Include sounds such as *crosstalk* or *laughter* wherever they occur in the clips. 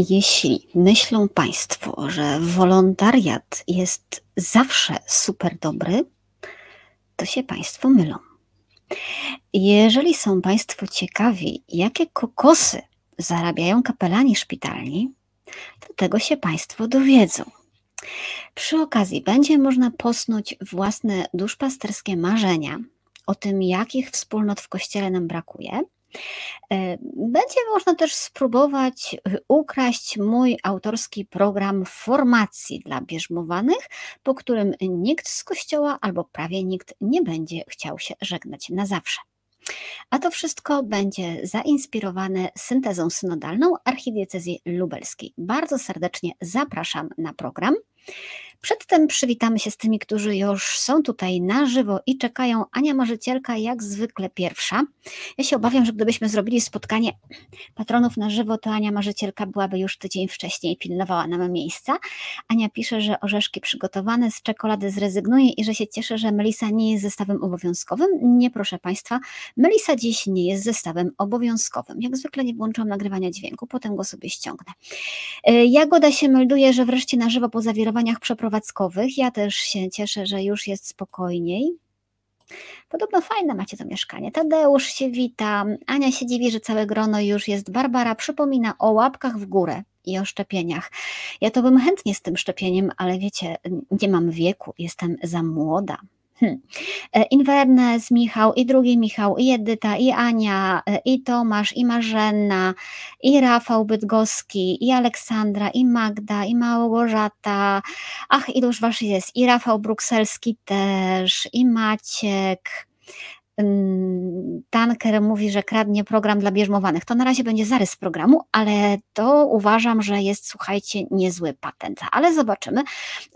Jeśli myślą Państwo, że wolontariat jest zawsze super dobry, to się Państwo mylą. Jeżeli są Państwo ciekawi, jakie kokosy zarabiają kapelani szpitalni, to tego się Państwo dowiedzą. Przy okazji będzie można posnuć własne duszpasterskie marzenia o tym, jakich wspólnot w kościele nam brakuje będzie można też spróbować y, ukraść mój autorski program formacji dla bierzmowanych, po którym nikt z kościoła albo prawie nikt nie będzie chciał się żegnać na zawsze. A to wszystko będzie zainspirowane syntezą synodalną archidiecezji lubelskiej. Bardzo serdecznie zapraszam na program. Przedtem przywitamy się z tymi, którzy już są tutaj na żywo i czekają. Ania Marzycielka, jak zwykle pierwsza. Ja się obawiam, że gdybyśmy zrobili spotkanie patronów na żywo, to Ania Marzycielka byłaby już tydzień wcześniej pilnowała nam miejsca. Ania pisze, że orzeszki przygotowane z czekolady zrezygnuje i że się cieszy, że Melisa nie jest zestawem obowiązkowym. Nie, proszę Państwa, Melisa dziś nie jest zestawem obowiązkowym. Jak zwykle nie włączyłam nagrywania dźwięku, potem go sobie ściągnę. E, Jagoda się melduje, że wreszcie na żywo po zawirowaniach przeprowadzenia prowadzkowych. Ja też się cieszę, że już jest spokojniej. Podobno fajne macie to mieszkanie. Tadeusz się wita. Ania się dziwi, że całe grono już jest. Barbara przypomina o łapkach w górę i o szczepieniach. Ja to bym chętnie z tym szczepieniem, ale wiecie, nie mam wieku, jestem za młoda. Hmm. E, Invernes, Michał, i drugi Michał, i Edyta, i Ania, e, i Tomasz, i Marzenna, i Rafał Bydgoski, i Aleksandra, i Magda, i Małgorzata. Ach, iluż was jest. I Rafał Brukselski też, i Maciek. Mm, Tanker mówi, że kradnie program dla bierzmowanych. To na razie będzie zarys programu, ale to uważam, że jest, słuchajcie, niezły patent. Ale zobaczymy,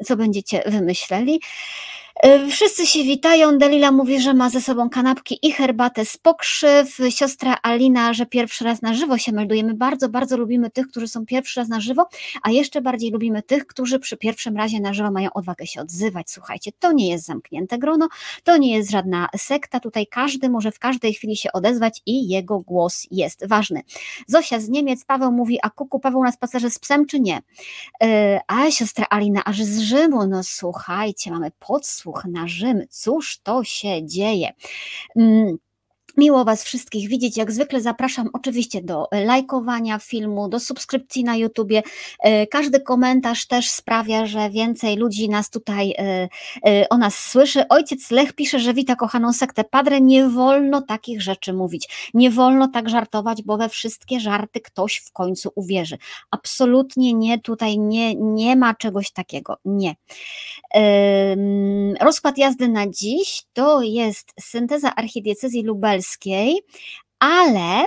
co będziecie wymyśleli. E, wszyscy się witają. Delila mówi, że ma ze sobą kanapki i herbatę z pokrzyw. Siostra Alina, że pierwszy raz na żywo się meldujemy. Bardzo, bardzo lubimy tych, którzy są pierwszy raz na żywo, a jeszcze bardziej lubimy tych, którzy przy pierwszym razie na żywo mają odwagę się odzywać. Słuchajcie, to nie jest zamknięte grono, to nie jest żadna sekta. Tutaj każdy może w każdej chwili się odezwać i jego głos jest ważny. Zosia z Niemiec, Paweł mówi, a kuku Paweł na spacerze z psem czy nie? E, a siostra Alina, aż z Rzymu, no słuchajcie, mamy podsłuch na Rzym. Cóż to się dzieje? Miło Was wszystkich widzieć. Jak zwykle zapraszam oczywiście do lajkowania filmu, do subskrypcji na YouTubie. E, każdy komentarz też sprawia, że więcej ludzi nas tutaj e, e, o nas słyszy. Ojciec Lech pisze, że wita kochaną sektę Padre. Nie wolno takich rzeczy mówić. Nie wolno tak żartować, bo we wszystkie żarty ktoś w końcu uwierzy. Absolutnie nie, tutaj nie, nie ma czegoś takiego. Nie. Rozkład jazdy na dziś to jest synteza archidiecezji lubelskiej ale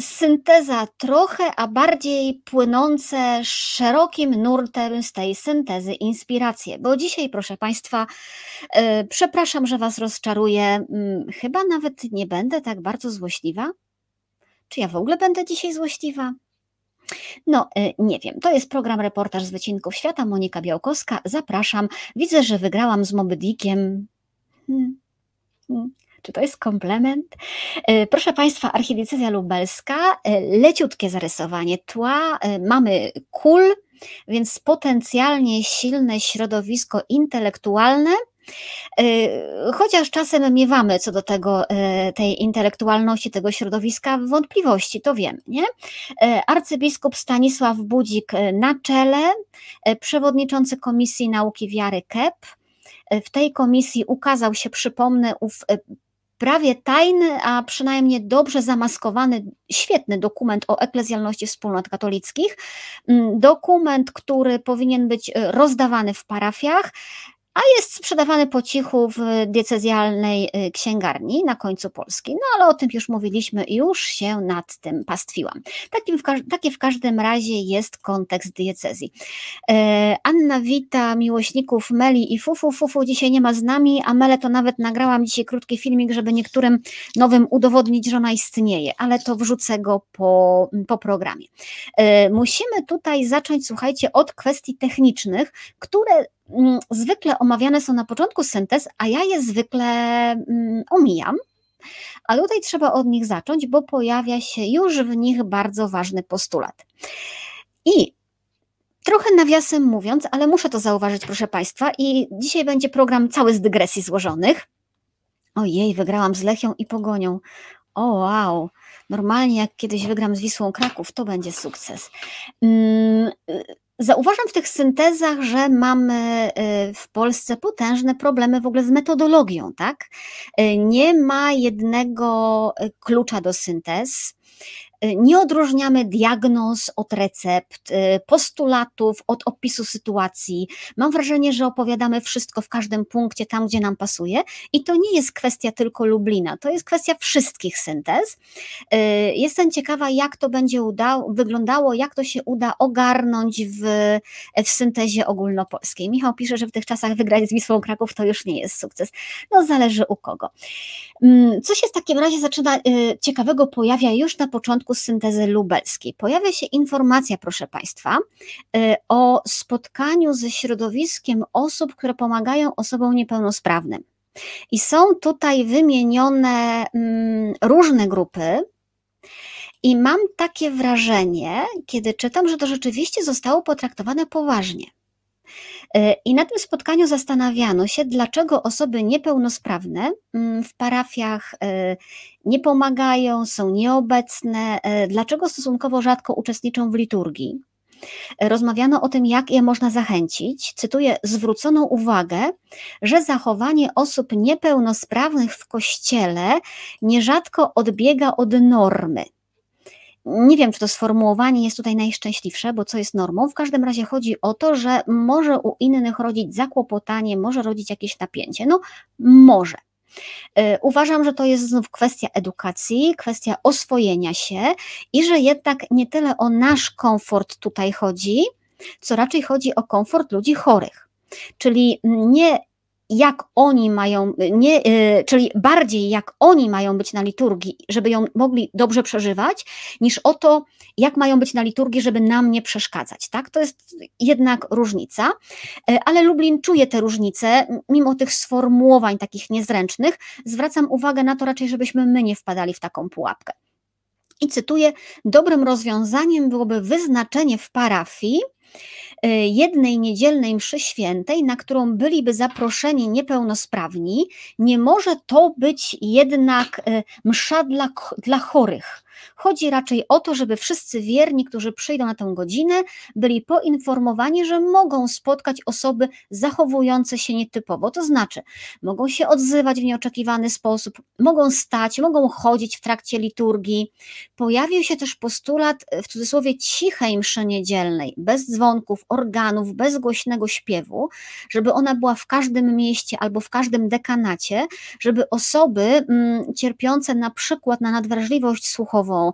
synteza trochę, a bardziej płynące szerokim nurtem z tej syntezy inspiracje. Bo dzisiaj, proszę Państwa, yy, przepraszam, że Was rozczaruję, yy, chyba nawet nie będę tak bardzo złośliwa. Czy ja w ogóle będę dzisiaj złośliwa? No, yy, nie wiem. To jest program Reportaż z Wycinków Świata. Monika Białkowska. Zapraszam. Widzę, że wygrałam z Moby Dickiem. Hmm. Hmm. Czy to jest komplement? E, proszę Państwa, archidiecezja lubelska, e, leciutkie zarysowanie tła, e, mamy kul, więc potencjalnie silne środowisko intelektualne, Chociaż czasem miewamy co do tego, tej intelektualności, tego środowiska wątpliwości, to wiem, nie? Arcybiskup Stanisław Budzik na czele, przewodniczący Komisji Nauki Wiary KEP. W tej komisji ukazał się, przypomnę, ów prawie tajny, a przynajmniej dobrze zamaskowany, świetny dokument o eklezjalności wspólnot katolickich. Mm, dokument, który powinien być e, rozdawany w parafiach, a jest sprzedawany po cichu w diecezjalnej y, księgarni na końcu Polski. No ale o tym już mówiliśmy i już się nad tym pastwiłam. Takim w, taki w każdym razie jest kontekst diecezji. E, Anna wita miłośników Meli i Fufu. Fufu dzisiaj nie ma z nami, a Mele to nawet nagrałam dzisiaj krótki filmik, żeby niektórym nowym udowodnić, że ona istnieje, ale to wrzucę go po, po programie. E, musimy tutaj zacząć, słuchajcie, od kwestii technicznych, które zwykle omawiane są na początku syntez, a ja je zwykle mm, omijam. A tutaj trzeba od nich zacząć, bo pojawia się już w nich bardzo ważny postulat. I Trochę nawiasem mówiąc, ale muszę to zauważyć, proszę Państwa, i dzisiaj będzie program cały z dygresji złożonych. Ojej, wygrałam z Lechią i Pogonią. O wow, normalnie jak kiedyś wygram z Wisłą Kraków, to będzie sukces. Zauważam w tych syntezach, że mamy y, w Polsce potężne problemy w ogóle z metodologią, tak? Y, nie ma jednego y, klucza do syntez. Y, nie odróżniamy diagnoz od recept, y, postulatów od opisu sytuacji. Mam wrażenie, że opowiadamy wszystko w każdym punkcie, tam gdzie nam pasuje, i to nie jest kwestia tylko Lublina, to jest kwestia wszystkich syntez. Y, jestem ciekawa, jak to będzie wyglądało, jak to się uda ogarnąć w, w syntezie ogólnopolskiej. Michał pisze, że w tych czasach wygrać z Wisłą Kraków to już nie jest sukces. No, zależy u kogo. Mm, co się w takim razie zaczyna ciekawego pojawia już na początku syntezy lubelskiej. Pojawia się informacja, proszę Państwa, y, o spotkaniu ze środowiskiem osób, które pomagają osobom niepełnosprawnym. I są tutaj wymienione mm, różne grupy, i mam takie wrażenie, kiedy czytam, że to rzeczywiście zostało potraktowane poważnie. E, I na tym spotkaniu zastanawiano się, dlaczego osoby niepełnosprawne mm, w parafiach e, nie pomagają, są nieobecne, e, dlaczego stosunkowo rzadko uczestniczą w liturgii. Rozmawiano o tym, jak je można zachęcić. Cytuję: Zwrócono uwagę, że zachowanie osób niepełnosprawnych w kościele nierzadko odbiega od normy. Nie wiem, czy to sformułowanie jest tutaj najszczęśliwsze, bo co jest normą. W każdym razie chodzi o to, że może u innych rodzić zakłopotanie, może rodzić jakieś napięcie. No, może. E, uważam, że to jest znów kwestia edukacji, kwestia oswojenia się i że jednak nie tyle o nasz komfort tutaj chodzi, co raczej chodzi o komfort ludzi chorych. Czyli nie jak oni mają, nie, y, czyli bardziej jak oni mają być na liturgii, żeby ją mogli dobrze przeżywać, niż o to, jak mają być na liturgii, żeby nam nie przeszkadzać. Tak? To jest jednak różnica, y, ale Lublin czuje te różnice, mimo tych sformułowań takich niezręcznych. Zwracam uwagę na to raczej, żebyśmy my nie wpadali w taką pułapkę. I cytuję: Dobrym rozwiązaniem byłoby wyznaczenie w parafii jednej niedzielnej mszy świętej, na którą byliby zaproszeni niepełnosprawni, nie może to być jednak e, msza dla, dla chorych. Chodzi raczej o to, żeby wszyscy wierni, którzy przyjdą na tę godzinę, byli poinformowani, że mogą spotkać osoby zachowujące się nietypowo. To znaczy, mogą się odzywać w nieoczekiwany sposób, mogą stać, mogą chodzić w trakcie liturgii. Pojawił się też postulat w cudzysłowie cichej mszy niedzielnej, bez dzwonków, organów, bez głośnego śpiewu, żeby ona była w każdym mieście albo w każdym dekanacie, żeby osoby mm, cierpiące na przykład na nadwrażliwość słuchową, E,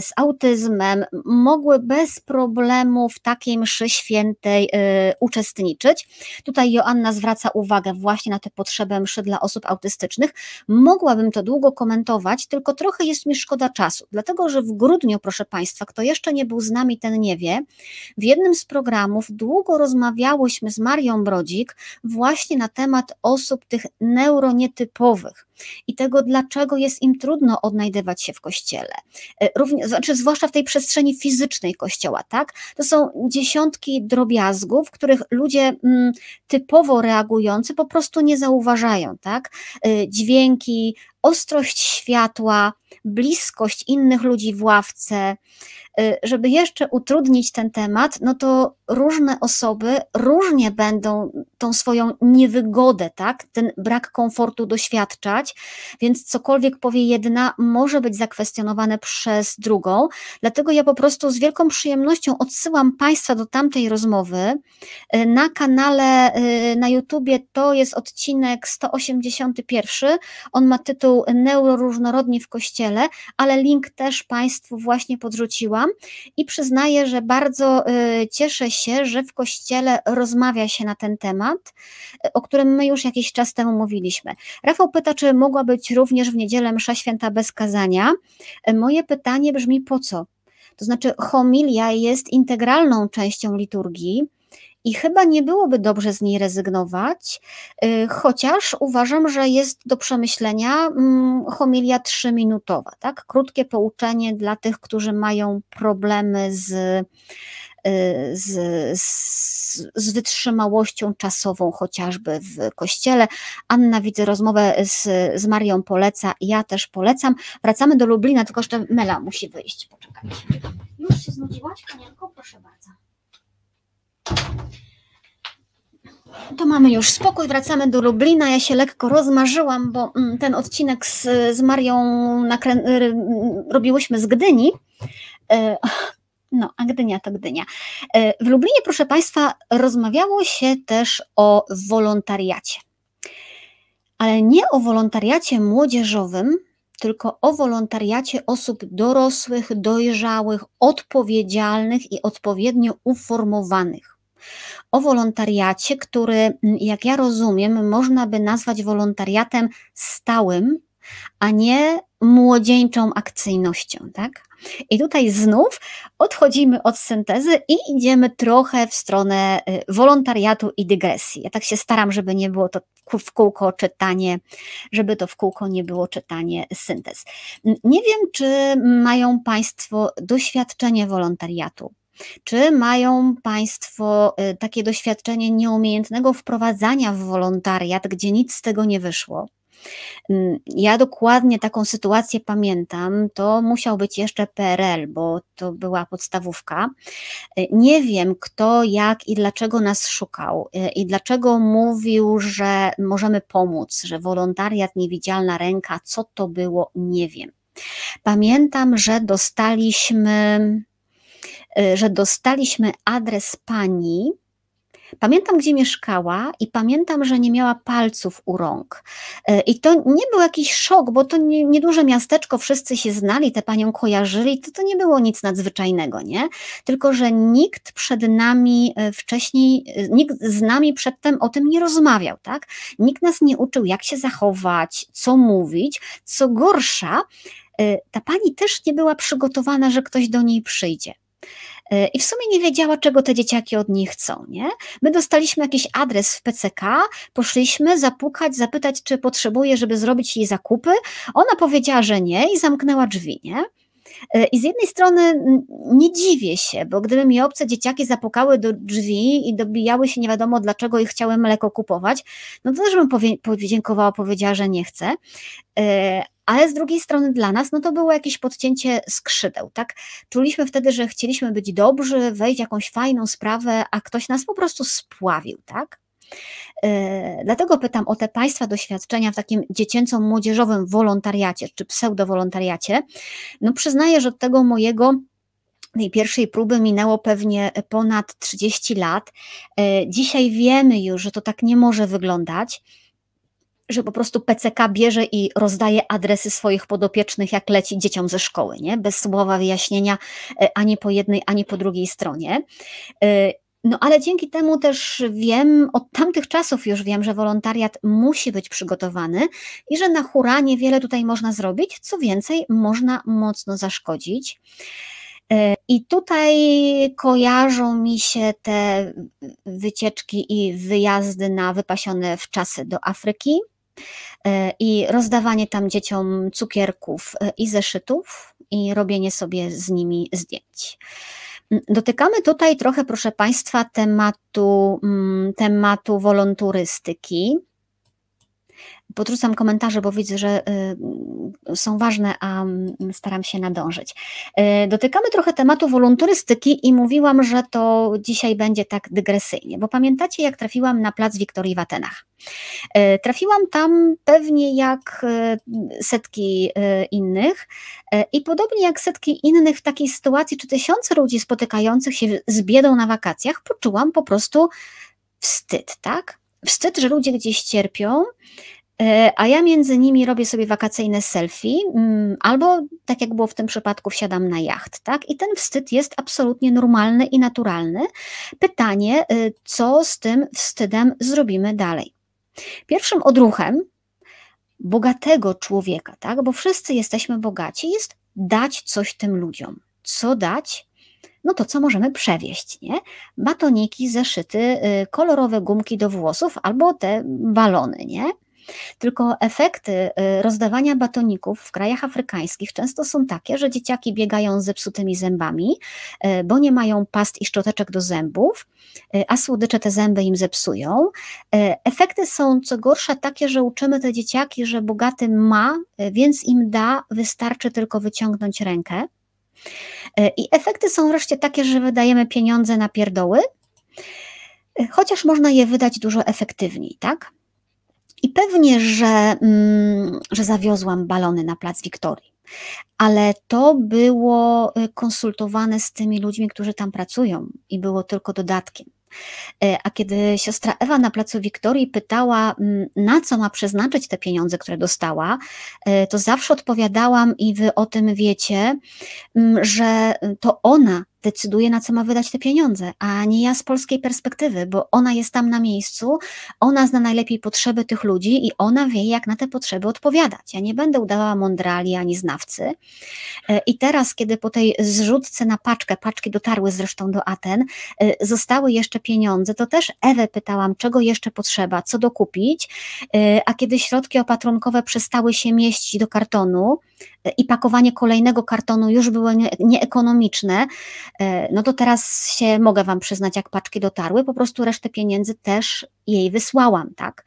z autyzmem mogły bez problemu w takiej mszy świętej e, uczestniczyć. Tutaj Joanna zwraca uwagę właśnie na tę potrzebę mszy dla osób autystycznych. Mogłabym to długo komentować, tylko trochę jest mi szkoda czasu, dlatego że w grudniu, proszę Państwa, kto jeszcze nie był z nami, ten nie wie, w jednym z programów długo rozmawiałyśmy z Marią Brodzik właśnie na temat osób tych neuronietypowych i tego, dlaczego jest im trudno odnajdywać się w kościele. E, również, znaczy, zwłaszcza w tej przestrzeni fizycznej kościoła, tak? To są dziesiątki drobiazgów, których ludzie mm, typowo reagujący po prostu nie zauważają, tak? E, dźwięki, ostrość światła, bliskość innych ludzi w ławce, Y, żeby jeszcze utrudnić ten temat, no to różne osoby różnie będą tą swoją niewygodę, tak, ten brak komfortu doświadczać, więc cokolwiek powie jedna, może być zakwestionowane przez drugą. Dlatego ja po prostu z wielką przyjemnością odsyłam Państwa do tamtej rozmowy. Y, na kanale y, na YouTubie to jest odcinek 181. On ma tytuł Neuroróżnorodni w Kościele, ale link też Państwu właśnie podrzuciłam i przyznaję, że bardzo y, cieszę się, że w kościele rozmawia się na ten temat, y, o którym my już jakiś czas temu mówiliśmy. Rafał pyta, czy mogła być również w niedzielę msza święta bez kazania. Y, moje pytanie brzmi po co? To znaczy, homilia jest integralną częścią liturgii i chyba nie byłoby dobrze z niej rezygnować, y, chociaż uważam, że jest do przemyślenia mm, homilia trzyminutowa, tak? Krótkie pouczenie dla tych, którzy mają problemy z, y, z, z, z wytrzymałością czasową, chociażby w kościele. Anna, widzę rozmowę z, z Marią poleca, ja też polecam. Wracamy do Lublina, tylko jeszcze Mela musi wyjść. Poczekajcie. Już się znudziłaś, Kanienko? Proszę bardzo. To mamy już spokój, wracamy do Lublina. Ja się lekko rozmarzyłam, bo mm, ten odcinek z, z Marią nakrę... robiłyśmy z Gdyni. E, *laughs* no, a Gdynia to Gdynia. E, w Lublinie, proszę Państwa, rozmawiało się też o wolontariacie. Ale nie o wolontariacie młodzieżowym, tylko o wolontariacie osób dorosłych, dojrzałych, odpowiedzialnych i odpowiednio uformowanych. O wolontariacie, który, jak ja rozumiem, można by nazwać wolontariatem stałym, a nie młodzieńczą akcyjnością, tak? I tutaj znów odchodzimy od syntezy i idziemy trochę w stronę y, wolontariatu i dygresji. Ja tak się staram, żeby nie było to w kółko czytanie, żeby to w kółko nie było czytanie syntez. Nie wiem, czy mają Państwo doświadczenie wolontariatu. Czy mają Państwo y, takie doświadczenie nieumiejętnego wprowadzania w wolontariat, gdzie nic z tego nie wyszło? Mm, ja dokładnie taką sytuację pamiętam. To musiał być jeszcze PRL, bo to była podstawówka. Y, nie wiem, kto, jak i dlaczego nas szukał y, i dlaczego mówił, że możemy pomóc, że wolontariat, niewidzialna ręka, co to było, nie wiem. Pamiętam, że dostaliśmy, że dostaliśmy adres pani, Pamiętam, gdzie mieszkała i pamiętam, że nie miała palców u rąk. E, I to nie był jakiś szok, bo to nie, nieduże miasteczko, wszyscy się znali, tę panią kojarzyli, to, to nie było nic nadzwyczajnego, nie? Tylko, że nikt przed nami e, wcześniej, nikt z nami przedtem o tym nie rozmawiał, tak? Nikt nas nie uczył, jak się zachować, co mówić. Co gorsza, ta pani też nie była przygotowana, że ktoś do niej przyjdzie. E, i w sumie nie wiedziała, czego te dzieciaki od niej chcą. Nie? My dostaliśmy jakiś adres w PCK, poszliśmy zapukać, zapytać, czy potrzebuje, żeby zrobić jej zakupy. Ona powiedziała, że nie i zamknęła drzwi. Nie? E, I z jednej strony nie dziwię się, bo gdyby mi obce dzieciaki zapukały do drzwi i dobijały się nie wiadomo dlaczego i chciały mleko kupować, no to też bym podziękowała, powiedziała, że nie chcę. E, ale z drugiej strony dla nas, no to było jakieś podcięcie skrzydeł, tak? Czuliśmy wtedy, że chcieliśmy być dobrzy, wejść w jakąś fajną sprawę, a ktoś nas po prostu spławił, tak? Yy, dlatego pytam o te Państwa doświadczenia w takim dziecięco-młodzieżowym wolontariacie czy pseudowolontariacie. No przyznaję, że od tego mojego tej pierwszej próby minęło pewnie ponad 30 lat. Yy, dzisiaj wiemy już, że to tak nie może wyglądać że po prostu PCK bierze i rozdaje adresy swoich podopiecznych, jak leci dzieciom ze szkoły, nie? bez słowa wyjaśnienia e, ani po jednej, ani po drugiej stronie. E, no ale dzięki temu też wiem, od tamtych czasów już wiem, że wolontariat musi być przygotowany i że na hura niewiele tutaj można zrobić, co więcej, można mocno zaszkodzić. E, I tutaj kojarzą mi się te wycieczki i wyjazdy na wypasione w czasy do Afryki, i rozdawanie tam dzieciom cukierków e, i zeszytów i robienie sobie z nimi zdjęć. Mm, dotykamy tutaj trochę, proszę Państwa, tematu, mm, tematu wolonturystyki. Podrzucam komentarze, bo widzę, że y, są ważne, a mm, staram się nadążyć. Y, dotykamy trochę tematu wolonturystyki i mówiłam, że to dzisiaj będzie tak dygresyjnie, bo pamiętacie, jak trafiłam na plac Wiktorii w Atenach? Y, trafiłam tam pewnie jak setki innych i podobnie jak setki innych w takiej sytuacji, czy tysiące ludzi spotykających się z biedą na wakacjach, poczułam po prostu wstyd, tak? Wstyd, że ludzie gdzieś cierpią, E, a ja między nimi robię sobie wakacyjne selfie, mm, albo tak jak było w tym przypadku, wsiadam na jacht, tak? I ten wstyd jest absolutnie normalny i naturalny. Pytanie, y, co z tym wstydem zrobimy dalej? Pierwszym odruchem bogatego człowieka, tak? Bo wszyscy jesteśmy bogaci, jest dać coś tym ludziom. Co dać? No to co możemy przewieźć, nie? Batoniki, zeszyty, y, kolorowe gumki do włosów albo te balony, nie? Tylko efekty y, rozdawania batoników w krajach afrykańskich często są takie, że dzieciaki biegają z zepsutymi zębami, y, bo nie mają past i szczoteczek do zębów, a słodycze te zęby im zepsują. Efekty są co gorsza takie, że uczymy te dzieciaki, że bogaty ma, więc im da, wystarczy tylko wyciągnąć rękę. I efekty są wreszcie takie, że wydajemy pieniądze na pierdoły, chociaż można je wydać dużo efektywniej, tak? I pewnie, że, mm, że zawiozłam balony na plac Wiktorii, ale to było y, konsultowane z tymi ludźmi, którzy tam pracują i było tylko dodatkiem. E, a kiedy siostra Ewa na placu Wiktorii pytała, mm, na co ma przeznaczyć te pieniądze, które dostała, e, to zawsze odpowiadałam, i wy o tym wiecie, mm, że to ona decyduje, na co ma wydać te pieniądze, a nie ja z polskiej perspektywy, bo ona jest tam na miejscu, ona zna najlepiej potrzeby tych ludzi i ona wie, jak na te potrzeby odpowiadać. Ja nie będę udawała mądrali ani znawcy. E, I teraz, kiedy po tej zrzutce na paczkę, paczki dotarły zresztą do Aten, e, zostały jeszcze pieniądze, to też Ewę pytałam, czego jeszcze potrzeba, co dokupić, e, a kiedy środki opatrunkowe przestały się mieścić do kartonu, i pakowanie kolejnego kartonu już było nie, nieekonomiczne, no to teraz się mogę Wam przyznać, jak paczki dotarły, po prostu resztę pieniędzy też jej wysłałam, tak.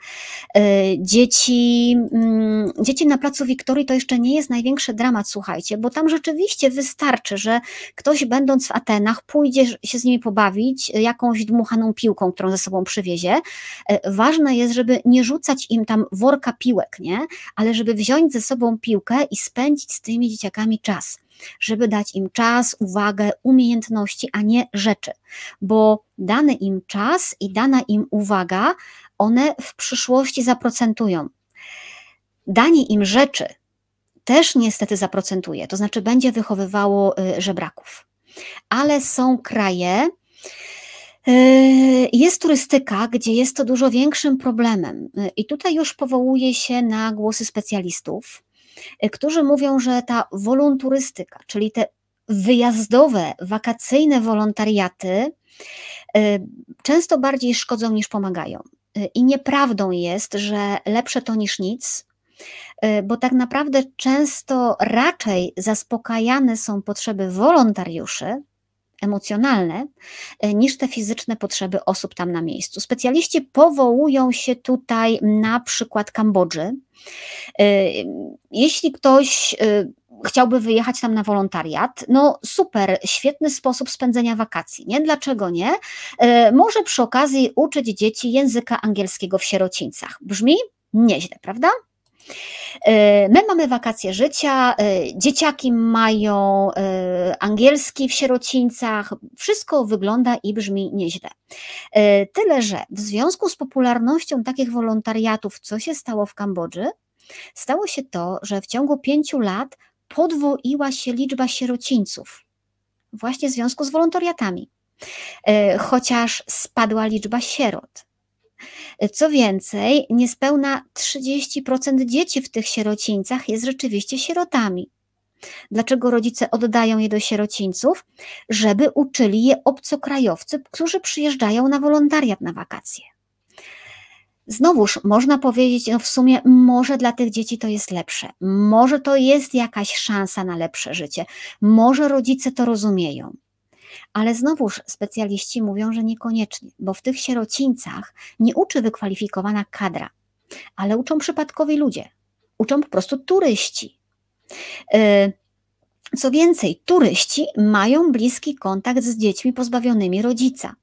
E, dzieci, mm, dzieci na placu Wiktorii to jeszcze nie jest największy dramat, słuchajcie, bo tam rzeczywiście wystarczy, że ktoś będąc w Atenach pójdzie się z nimi pobawić jakąś dmuchaną piłką, którą ze sobą przywiezie. E, ważne jest, żeby nie rzucać im tam worka piłek, nie, ale żeby wziąć ze sobą piłkę i spędzić z tymi dzieciakami czas żeby dać im czas, uwagę, umiejętności, a nie rzeczy, bo dany im czas i dana im uwaga, one w przyszłości zaprocentują. Danie im rzeczy też niestety zaprocentuje, to znaczy będzie wychowywało y, żebraków. Ale są kraje, y, jest turystyka, gdzie jest to dużo większym problemem. Y, I tutaj już powołuje się na głosy specjalistów, którzy mówią, że ta wolonturystyka, czyli te wyjazdowe, wakacyjne wolontariaty, y, często bardziej szkodzą niż pomagają. Y, I nieprawdą jest, że lepsze to niż nic, bo tak naprawdę często raczej zaspokajane są potrzeby wolontariuszy, emocjonalne, niż te fizyczne potrzeby osób tam na miejscu. Specjaliści powołują się tutaj na przykład Kambodży, Y, jeśli ktoś y, chciałby wyjechać tam na wolontariat, no super, świetny sposób spędzenia wakacji, nie? Dlaczego nie? Może przy okazji uczyć dzieci języka angielskiego w sierocińcach. Brzmi nieźle, prawda? My mamy wakacje życia, dzieciaki mają angielski w sierocińcach, wszystko wygląda i brzmi nieźle. Tyle, że w związku z popularnością takich wolontariatów, co się stało w Kambodży, stało się to, że w ciągu pięciu lat podwoiła się liczba sierocińców, właśnie w związku z wolontariatami, chociaż spadła liczba sierot. Co więcej, niespełna 30% dzieci w tych sierocińcach jest rzeczywiście sierotami. Dlaczego rodzice oddają je do sierocińców? Żeby uczyli je obcokrajowcy, którzy przyjeżdżają na wolontariat na wakacje. Znowuż można powiedzieć, no w sumie może dla tych dzieci to jest lepsze, może to jest jakaś szansa na lepsze życie, może rodzice to rozumieją. Ale znowuż specjaliści mówią, że niekoniecznie, bo w tych sierocińcach nie uczy wykwalifikowana kadra, ale uczą przypadkowi ludzie, uczą po prostu turyści. Y, co więcej, turyści mają bliski kontakt z dziećmi pozbawionymi rodzica.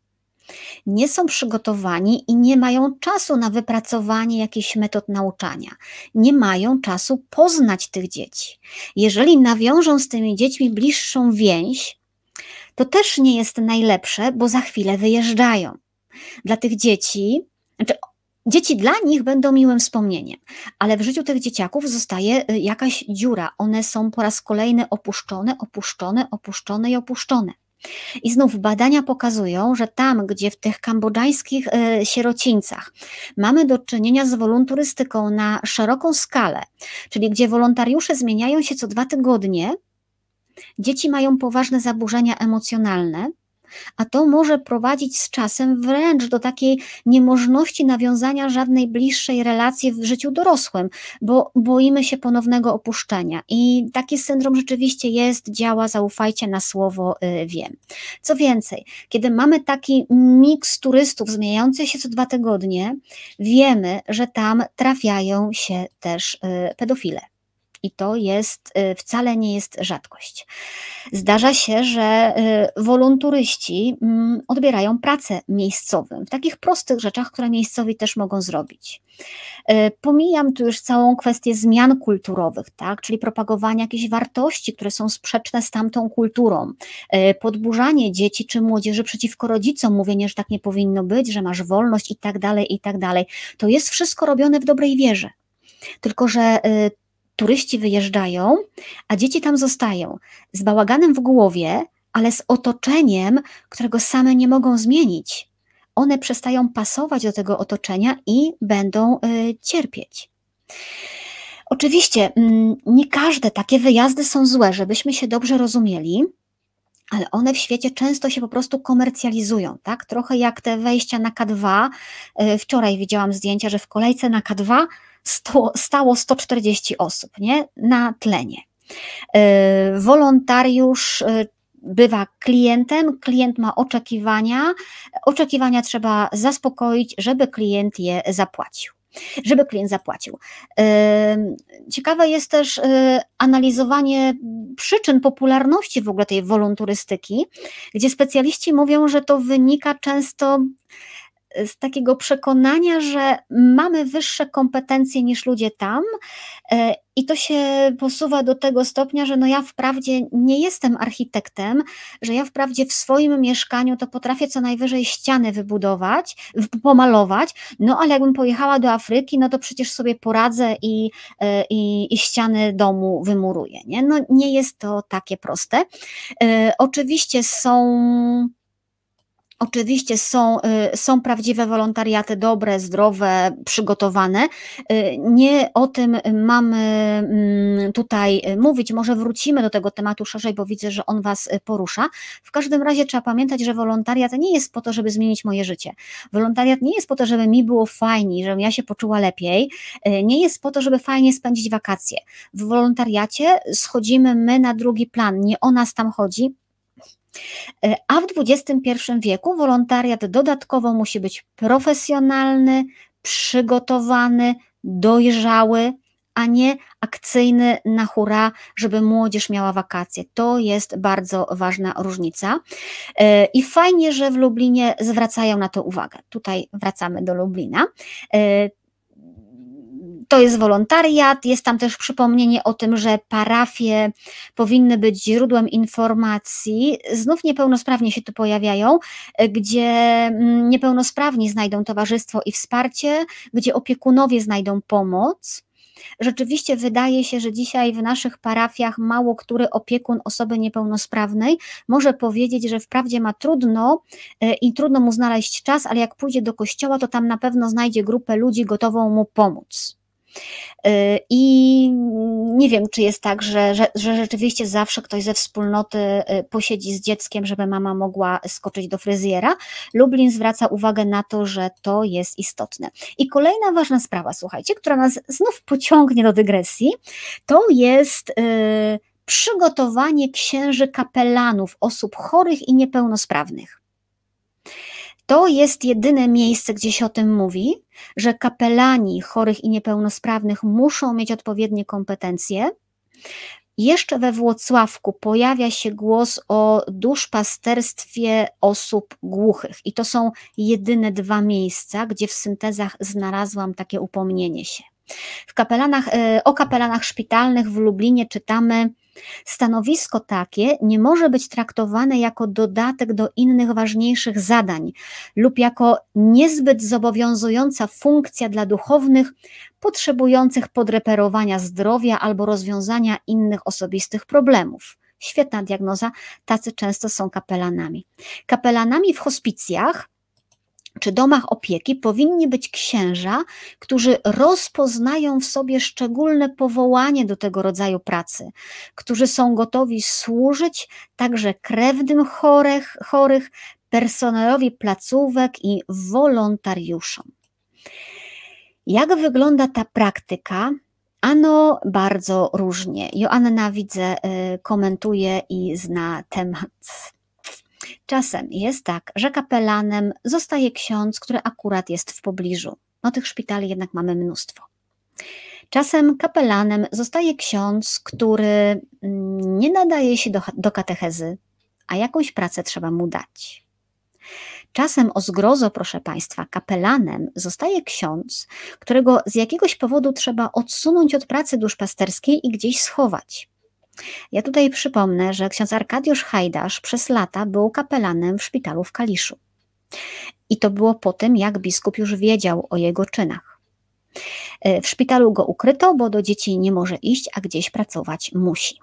Nie są przygotowani i nie mają czasu na wypracowanie jakichś metod nauczania. Nie mają czasu poznać tych dzieci. Jeżeli nawiążą z tymi dziećmi bliższą więź, to też nie jest najlepsze, bo za chwilę wyjeżdżają. Dla tych dzieci, znaczy Dzieci dla nich będą miłym wspomnieniem, ale w życiu tych dzieciaków zostaje y, jakaś dziura. One są po raz kolejny opuszczone, opuszczone, opuszczone i opuszczone. I znów badania pokazują, że tam, gdzie w tych kambodżańskich y, sierocińcach mamy do czynienia z wolonturystyką na szeroką skalę, czyli gdzie wolontariusze zmieniają się co dwa tygodnie, dzieci mają poważne zaburzenia emocjonalne, a to może prowadzić z czasem wręcz do takiej niemożności nawiązania żadnej bliższej relacji w życiu dorosłym, bo boimy się ponownego opuszczenia. I taki syndrom rzeczywiście jest, działa, zaufajcie na słowo, y, wiem. Co więcej, kiedy mamy taki miks turystów zmieniający się co dwa tygodnie, wiemy, że tam trafiają się też y, pedofile i to jest y, wcale nie jest rzadkość. Zdarza się, że y, wolonturyści mm, odbierają pracę miejscowym w takich prostych rzeczach, które miejscowi też mogą zrobić. Y, pomijam tu już całą kwestię zmian kulturowych, tak? czyli propagowania jakichś wartości, które są sprzeczne z tamtą kulturą, podburzanie dzieci czy młodzieży przeciwko rodzicom, mówienie, że tak nie powinno być, że masz wolność i tak dalej, i tak dalej. To jest wszystko robione w dobrej wierze. Tylko, że turyści wyjeżdżają, a dzieci tam zostają z bałaganem w głowie, ale z otoczeniem, którego same nie mogą zmienić. One przestają pasować do tego otoczenia i będą y, cierpieć. Oczywiście mm, nie każde takie wyjazdy są złe, żebyśmy się dobrze rozumieli, ale one w świecie często się po prostu komercjalizują, tak? Trochę jak te wejścia na K2. Y, wczoraj widziałam zdjęcia, że w kolejce na K2 stało 140 osób nie? na tlenie. E, wolontariusz e, bywa klientem, klient ma oczekiwania, oczekiwania trzeba zaspokoić, żeby klient je zapłacił żeby klient zapłacił. E, ciekawe jest też analizowanie przyczyn popularności w ogóle tej wolonturystyki, gdzie specjaliści mówią, że to wynika często z takiego przekonania, że mamy wyższe kompetencje niż ludzie tam, e, i to się posuwa do tego stopnia, że no ja wprawdzie nie jestem architektem, że ja wprawdzie w swoim mieszkaniu to potrafię co najwyżej ściany wybudować, pomalować, no ale jakbym pojechała do Afryki, no to przecież sobie poradzę i, e, i, i ściany domu wymuruję. Nie? No nie jest to takie proste. E, oczywiście są Oczywiście są, y, są prawdziwe wolontariaty, dobre, zdrowe, przygotowane. Y, nie o tym mamy mm, tutaj mówić, może wrócimy do tego tematu szerzej, bo widzę, że on Was porusza. W każdym razie trzeba pamiętać, że wolontariat nie jest po to, żeby zmienić moje życie. Wolontariat nie jest po to, żeby mi było fajniej, żebym ja się poczuła lepiej. Y, nie jest po to, żeby fajnie spędzić wakacje. W wolontariacie schodzimy my na drugi plan. Nie o nas tam chodzi, a w XXI wieku wolontariat dodatkowo musi być profesjonalny, przygotowany, dojrzały, a nie akcyjny na hura, żeby młodzież miała wakacje. To jest bardzo ważna różnica. E, I fajnie, że w Lublinie zwracają na to uwagę. Tutaj wracamy do Lublina. To jest wolontariat, jest tam też przypomnienie o tym, że parafie powinny być źródłem informacji. Znów niepełnosprawni się tu pojawiają, gdzie mm, niepełnosprawni znajdą towarzystwo i wsparcie, gdzie opiekunowie znajdą pomoc. Rzeczywiście wydaje się, że dzisiaj w naszych parafiach mało który opiekun osoby niepełnosprawnej może powiedzieć, że wprawdzie ma trudno e, i trudno mu znaleźć czas, ale jak pójdzie do kościoła, to tam na pewno znajdzie grupę ludzi gotową mu pomóc. Y, I nie wiem, czy jest tak, że, że, że, rzeczywiście zawsze ktoś ze wspólnoty y, posiedzi z dzieckiem, żeby mama mogła skoczyć do fryzjera. Lublin zwraca uwagę na to, że to jest istotne. I kolejna ważna sprawa, słuchajcie, która nas znów pociągnie do dygresji, to jest. Yy, przygotowanie księży kapelanów, osób chorych i niepełnosprawnych. To jest jedyne miejsce, gdzie się o tym mówi, że kapelani chorych i niepełnosprawnych muszą mieć odpowiednie kompetencje. Jeszcze we Włocławku pojawia się głos o duszpasterstwie osób głuchych, i to są jedyne dwa miejsca, gdzie w syntezach znalazłam takie upomnienie się. W kapelanach, e, o kapelanach szpitalnych w Lublinie czytamy, Stanowisko takie nie może być traktowane jako dodatek do innych ważniejszych zadań lub jako niezbyt zobowiązująca funkcja dla duchownych potrzebujących podreperowania zdrowia albo rozwiązania innych osobistych problemów. Świetna diagnoza, tacy często są kapelanami. Kapelanami w hospicjach czy domach opieki powinni być księża, którzy rozpoznają w sobie szczególne powołanie do tego rodzaju pracy, którzy są gotowi służyć także krewnym chorych, chorych personelowi placówek i wolontariuszom. Jak wygląda ta praktyka? Ano bardzo różnie. Joanna widzę, y, komentuje i zna temat. Czasem jest tak, że kapelanem zostaje ksiądz, który akurat jest w pobliżu. No tych szpitali jednak mamy mnóstwo. Czasem kapelanem zostaje ksiądz, który mm, nie nadaje się do, do katechezy, a jakąś pracę trzeba mu dać. Czasem o zgrozo, proszę Państwa, kapelanem zostaje ksiądz, którego z jakiegoś powodu trzeba odsunąć od pracy duszpasterskiej i gdzieś schować. Ja tutaj przypomnę, że ksiądz Arkadiusz Hajdasz przez lata był kapelanem w szpitalu w Kaliszu. I to było po tym, jak biskup już wiedział o jego czynach. E, w szpitalu go ukryto, bo do dzieci nie może iść, a gdzieś pracować musi.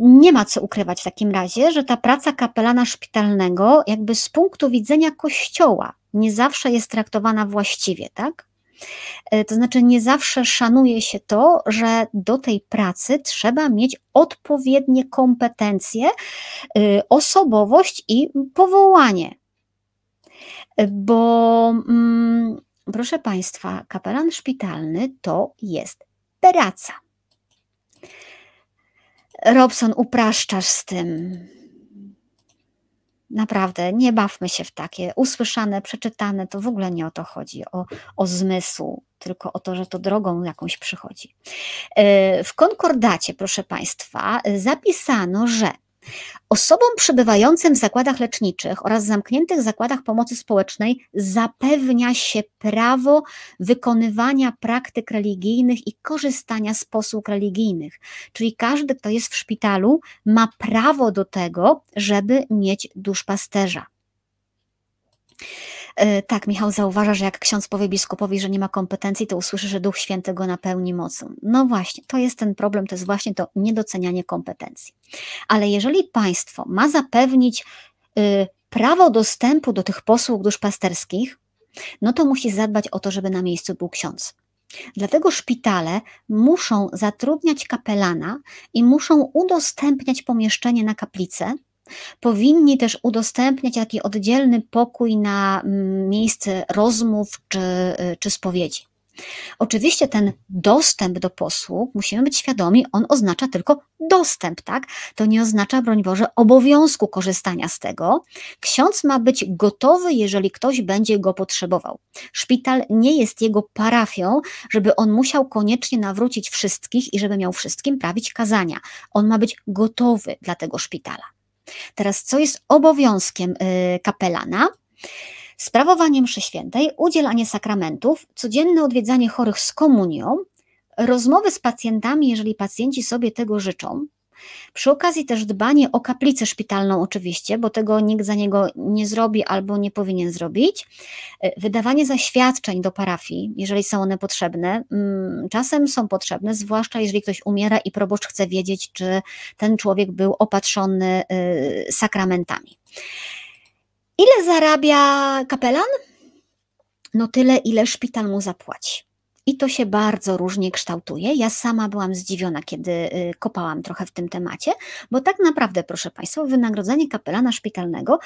Nie ma co ukrywać w takim razie, że ta praca kapelana szpitalnego, jakby z punktu widzenia kościoła, nie zawsze jest traktowana właściwie, tak? E, to znaczy, nie zawsze szanuje się to, że do tej pracy trzeba mieć odpowiednie kompetencje, y, osobowość i powołanie. E, bo, mm, proszę Państwa, kapelan szpitalny to jest praca. Robson, upraszczasz z tym. Naprawdę, nie bawmy się w takie usłyszane, przeczytane, to w ogóle nie o to chodzi, o, o zmysł, tylko o to, że to drogą jakąś przychodzi. E, w konkordacie, proszę Państwa, zapisano, że Osobom przebywającym w zakładach leczniczych oraz zamkniętych zakładach pomocy społecznej zapewnia się prawo wykonywania praktyk religijnych i korzystania z posług religijnych. Czyli każdy, kto jest w szpitalu, ma prawo do tego, żeby mieć duszpasterza. E, tak, Michał zauważa, że jak ksiądz powie biskupowi, że nie ma kompetencji, to usłyszy, że Duch Święty go napełni mocą. No właśnie, to jest ten problem, to jest właśnie to niedocenianie kompetencji. Ale jeżeli państwo ma zapewnić y, prawo dostępu do tych posług duszpasterskich, no to musi zadbać o to, żeby na miejscu był ksiądz. Dlatego szpitale muszą zatrudniać kapelana i muszą udostępniać pomieszczenie na kaplicę, Powinni też udostępniać taki oddzielny pokój na mm, miejsce rozmów czy, y, czy spowiedzi. Oczywiście ten dostęp do posług, musimy być świadomi, on oznacza tylko dostęp, tak? To nie oznacza, broń Boże, obowiązku korzystania z tego. Ksiądz ma być gotowy, jeżeli ktoś będzie go potrzebował. Szpital nie jest jego parafią, żeby on musiał koniecznie nawrócić wszystkich i żeby miał wszystkim prawić kazania. On ma być gotowy dla tego szpitala. Teraz, co jest obowiązkiem y, kapelana? Sprawowanie mszy świętej, udzielanie sakramentów, codzienne odwiedzanie chorych z komunią, rozmowy z pacjentami, jeżeli pacjenci sobie tego życzą, przy okazji też dbanie o kaplicę szpitalną, oczywiście, bo tego nikt za niego nie zrobi albo nie powinien zrobić. E, wydawanie zaświadczeń do parafii, jeżeli są one potrzebne, mm, czasem są potrzebne, zwłaszcza jeżeli ktoś umiera i proboszcz chce wiedzieć, czy ten człowiek był opatrzony y, sakramentami. Ile zarabia kapelan? No tyle, ile szpital mu zapłaci. I to się bardzo różnie kształtuje. Ja sama byłam zdziwiona, kiedy y, kopałam trochę w tym temacie, bo tak naprawdę, proszę Państwa, wynagrodzenie kapelana szpitalnego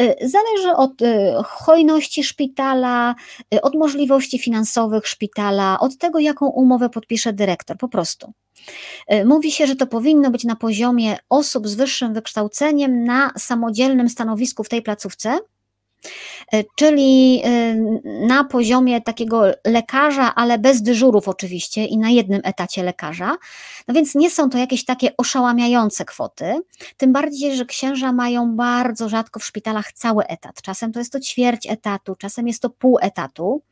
y, zależy od y, hojności szpitala, od możliwości finansowych szpitala, od tego, jaką umowę podpisze dyrektor, po prostu. Mówi się, że to powinno być na poziomie osób z wyższym wykształceniem na samodzielnym stanowisku w tej placówce, czyli e, na poziomie takiego lekarza, ale bez dyżurów oczywiście i na jednym etacie lekarza. No więc nie są to jakieś takie oszałamiające kwoty, tym bardziej, że księża mają bardzo rzadko w szpitalach cały etat. Czasem to jest to ćwierć etatu, czasem jest to pół etatu.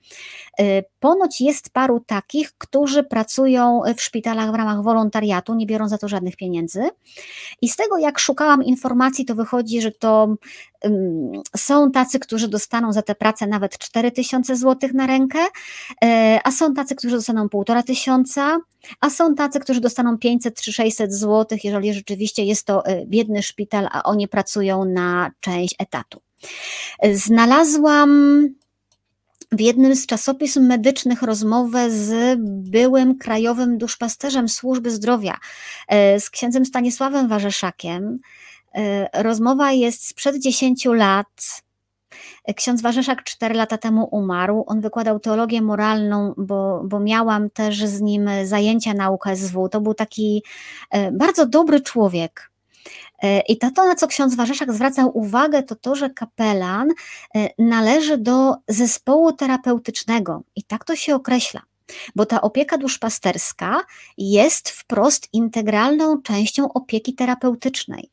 E, ponoć jest paru takich, którzy pracują w szpitalach w ramach wolontariatu, nie biorą za to żadnych pieniędzy. I z tego, jak szukałam informacji, to wychodzi, że to są tacy, którzy dostaną za tę pracę nawet 4000 zł na rękę, e, a są tacy, którzy dostaną 1,5 tysiąca, a są tacy, którzy dostaną 500 czy 600 zł, jeżeli rzeczywiście jest to e, biedny szpital, a oni pracują na część etatu. Znalazłam w jednym z czasopism medycznych rozmowę z byłym krajowym duszpasterzem służby zdrowia, e, z księdzem Stanisławem Warzeszakiem. E, rozmowa jest sprzed 10 lat. Ksiądz Warzeszak 4 lata temu umarł. On wykładał teologię moralną, bo, bo miałam też z nim zajęcia na UKSW. To był taki e, bardzo dobry człowiek. E, I to, to, na co ksiądz Warzeszak zwracał uwagę, to to, że kapelan e, należy do zespołu terapeutycznego i tak to się określa. Bo ta opieka duszpasterska jest wprost integralną częścią opieki terapeutycznej.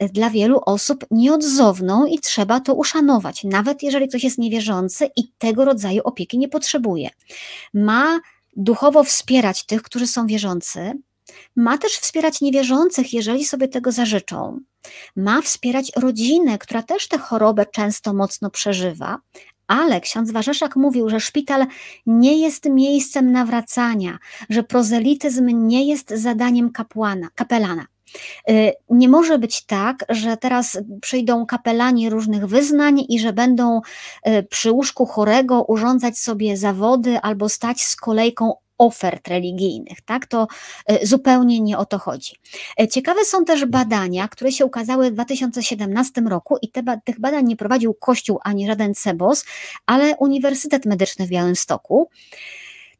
Dla wielu osób nieodzowną i trzeba to uszanować, nawet jeżeli ktoś jest niewierzący i tego rodzaju opieki nie potrzebuje. Ma duchowo wspierać tych, którzy są wierzący, ma też wspierać niewierzących, jeżeli sobie tego zażyczą. Ma wspierać rodzinę, która też tę chorobę często mocno przeżywa, ale ksiądz Warzeszak mówił, że szpital nie jest miejscem nawracania, że prozelityzm nie jest zadaniem kapłana, kapelana. Y, nie może być tak, że teraz przyjdą kapelani różnych wyznań i że będą y, przy łóżku chorego urządzać sobie zawody albo stać z kolejką ofert religijnych, tak? To e, zupełnie nie o to chodzi. E, ciekawe są też badania, które się ukazały w 2017 roku i te, tych badań nie prowadził Kościół ani żaden CEBOS, ale Uniwersytet Medyczny w Białymstoku.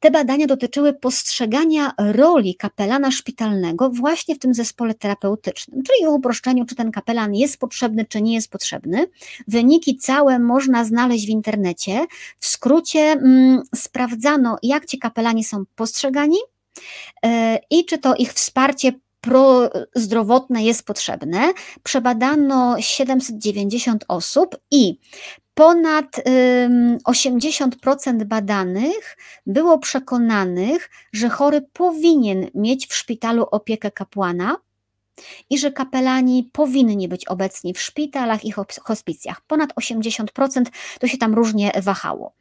Te badania dotyczyły postrzegania roli kapelana szpitalnego właśnie w tym zespole terapeutycznym, czyli w uproszczeniu, czy ten kapelan jest potrzebny, czy nie jest potrzebny. Wyniki całe można znaleźć w internecie. W skrócie mm, sprawdzano, jak ci kapelani są postrzegani yy, i czy to ich wsparcie prozdrowotne jest potrzebne. Przebadano 790 osób i ponad 80% badanych było przekonanych, że chory powinien mieć w szpitalu opiekę kapłana i że kapelani powinni być obecni w szpitalach i hospicjach. Ponad 80% to się tam różnie wahało.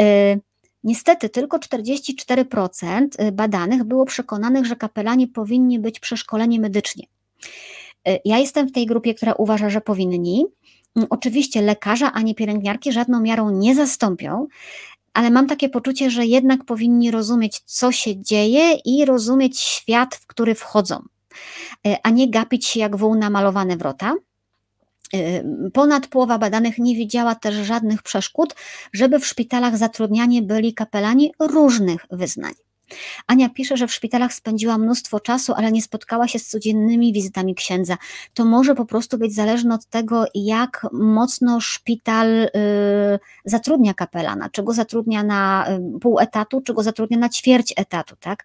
Y, niestety tylko 44% y, badanych było przekonanych, że kapelani powinni być przeszkoleni medycznie. Y, ja jestem w tej grupie, która uważa, że powinni. Mm, oczywiście lekarza ani pielęgniarki żadną miarą nie zastąpią, ale mam takie poczucie, że jednak powinni rozumieć, co się dzieje i rozumieć świat, w który wchodzą, e, a nie gapić się jak wół na malowane wrota. E, ponad połowa badanych nie widziała też żadnych przeszkód, żeby w szpitalach zatrudniani byli kapelani różnych wyznań. Ania pisze, że w szpitalach spędziła mnóstwo czasu, ale nie spotkała się z codziennymi wizytami księdza. To może po prostu być zależne od tego, jak mocno szpital y, zatrudnia kapelana, czy go zatrudnia na y, pół etatu, czy go zatrudnia na ćwierć etatu, tak?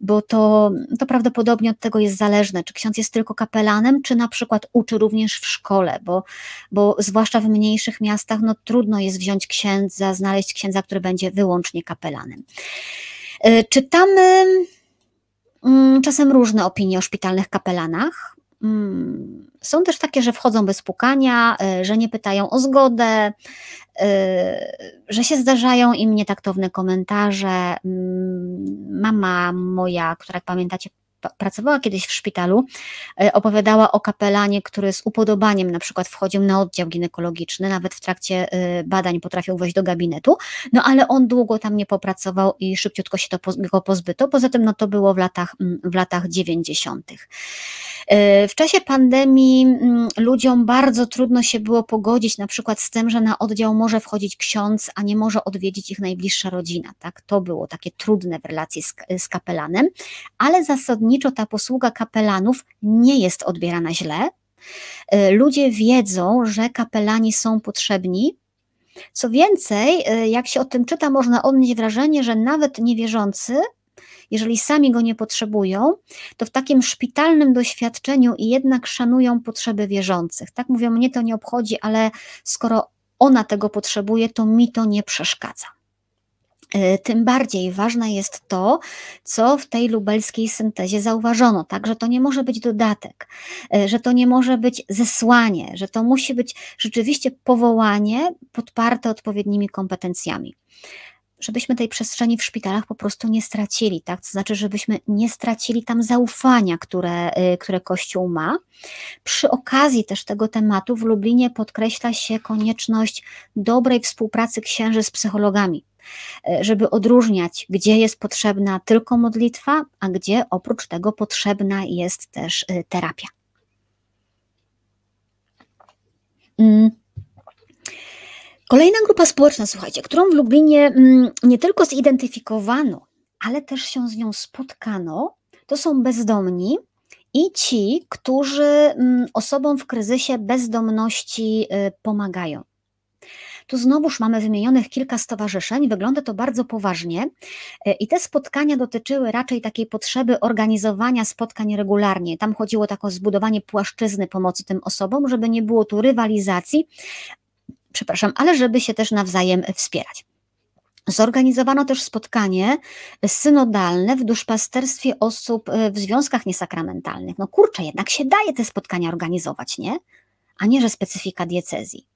Bo to, to prawdopodobnie od tego jest zależne, czy ksiądz jest tylko kapelanem, czy na przykład uczy również w szkole, bo, bo zwłaszcza w mniejszych miastach no, trudno jest wziąć księdza, znaleźć księdza, który będzie wyłącznie kapelanem. E, czytamy mm, czasem różne opinie o szpitalnych kapelanach. Mm, są też takie, że wchodzą bez pukania, e, że nie pytają o zgodę, e, że się zdarzają im nietaktowne komentarze. Mm, mama moja, która jak pamiętacie, pracowała kiedyś w szpitalu, e, opowiadała o kapelanie, który z upodobaniem na przykład wchodził na oddział ginekologiczny, nawet w trakcie e, badań potrafił wejść do gabinetu, no ale on długo tam nie popracował i szybciutko się to go pozbyto. Poza tym no to było w latach, mm, w latach 90. E, w czasie pandemii mm, ludziom bardzo trudno się było pogodzić na przykład z tym, że na oddział może wchodzić ksiądz, a nie może odwiedzić ich najbliższa rodzina. Tak? To było takie trudne w relacji z, z kapelanem, ale zasadniczo ta posługa kapelanów nie jest odbierana źle. E, ludzie wiedzą, że kapelani są potrzebni, co więcej, e, jak się o tym czyta, można odnieść wrażenie, że nawet niewierzący jeżeli sami go nie potrzebują, to w takim szpitalnym doświadczeniu jednak szanują potrzeby wierzących. Tak mówią, mnie to nie obchodzi, ale skoro ona tego potrzebuje, to mi to nie przeszkadza. E, tym bardziej ważne jest to, co w tej lubelskiej syntezie zauważono, tak, że to nie może być dodatek, e, że to nie może być zesłanie, że to musi być rzeczywiście powołanie podparte odpowiednimi kompetencjami. żebyśmy tej przestrzeni w szpitalach po prostu nie stracili, tak? To znaczy, żebyśmy nie stracili tam zaufania, które, y, które Kościół ma. Przy okazji też tego tematu w Lublinie podkreśla się konieczność dobrej współpracy księży z psychologami, żeby odróżniać, gdzie jest potrzebna tylko modlitwa, a gdzie oprócz tego potrzebna jest też y, terapia. Mm. Kolejna grupa społeczna, słuchajcie, którą w Lublinie mm, nie tylko zidentyfikowano, ale też się z nią spotkano, to są bezdomni i ci, którzy mm, osobom w kryzysie bezdomności y, pomagają. Tu znowuż mamy wymienionych kilka stowarzyszeń, wygląda to bardzo poważnie y, i te spotkania dotyczyły raczej takiej potrzeby organizowania spotkań regularnie. Tam chodziło o takie zbudowanie płaszczyzny pomocy tym osobom, żeby nie było tu rywalizacji, przepraszam, ale żeby się też nawzajem wspierać. Zorganizowano też spotkanie synodalne w duszpasterstwie osób e, w związkach niesakramentalnych. No kurczę, jednak się daje te spotkania organizować, nie? A nie, że specyfika diecezji.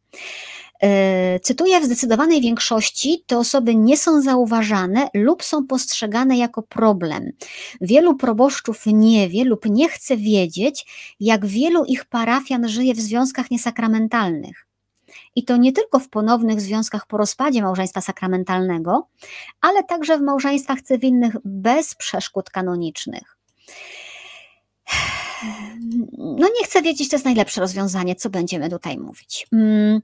E, cytuję, w zdecydowanej większości te osoby nie są zauważane lub są postrzegane jako problem. Wielu proboszczów nie wie lub nie chce wiedzieć, jak wielu ich parafian żyje w związkach niesakramentalnych. I to nie tylko w ponownych związkach po rozpadzie małżeństwa sakramentalnego, ale także w małżeństwach cywilnych bez przeszkód kanonicznych. No nie chcę wiedzieć, to jest najlepsze rozwiązanie, co będziemy tutaj mówić. Mm,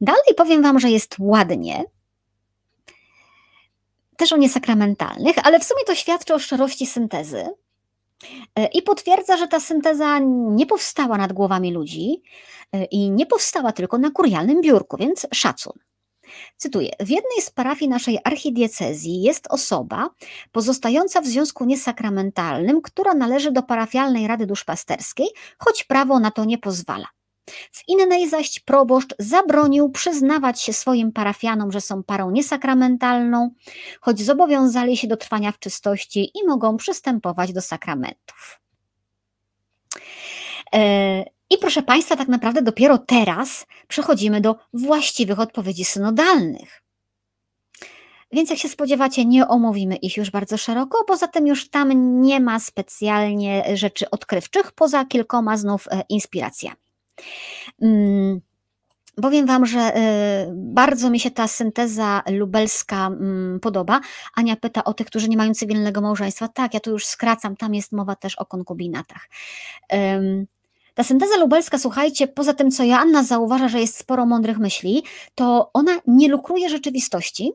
dalej powiem Wam, że jest ładnie, też o niesakramentalnych, ale w sumie to świadczy o szczerości syntezy, E, I potwierdza, że ta synteza nie powstała nad głowami ludzi e, i nie powstała tylko na kurialnym biurku, więc szacun. Cytuję: W jednej z parafii naszej archidiecezji jest osoba pozostająca w związku niesakramentalnym, która należy do parafialnej rady duszpasterskiej, choć prawo na to nie pozwala. W innej zaś proboszcz zabronił przyznawać się swoim parafianom, że są parą niesakramentalną, choć zobowiązali się do trwania w czystości i mogą przystępować do sakramentów. E, I proszę Państwa, tak naprawdę dopiero teraz przechodzimy do właściwych odpowiedzi synodalnych. Więc jak się spodziewacie, nie omówimy ich już bardzo szeroko, poza tym już tam nie ma specjalnie rzeczy odkrywczych, poza kilkoma znów e, inspiracjami. Mm, powiem Wam, że y, bardzo mi się ta synteza lubelska mm, podoba. Ania pyta o tych, którzy nie mają cywilnego małżeństwa. Tak, ja tu już skracam, tam jest mowa też o konkubinatach. Ta synteza lubelska, słuchajcie, poza tym, co Joanna zauważa, że jest sporo mądrych myśli, to ona nie lukruje rzeczywistości,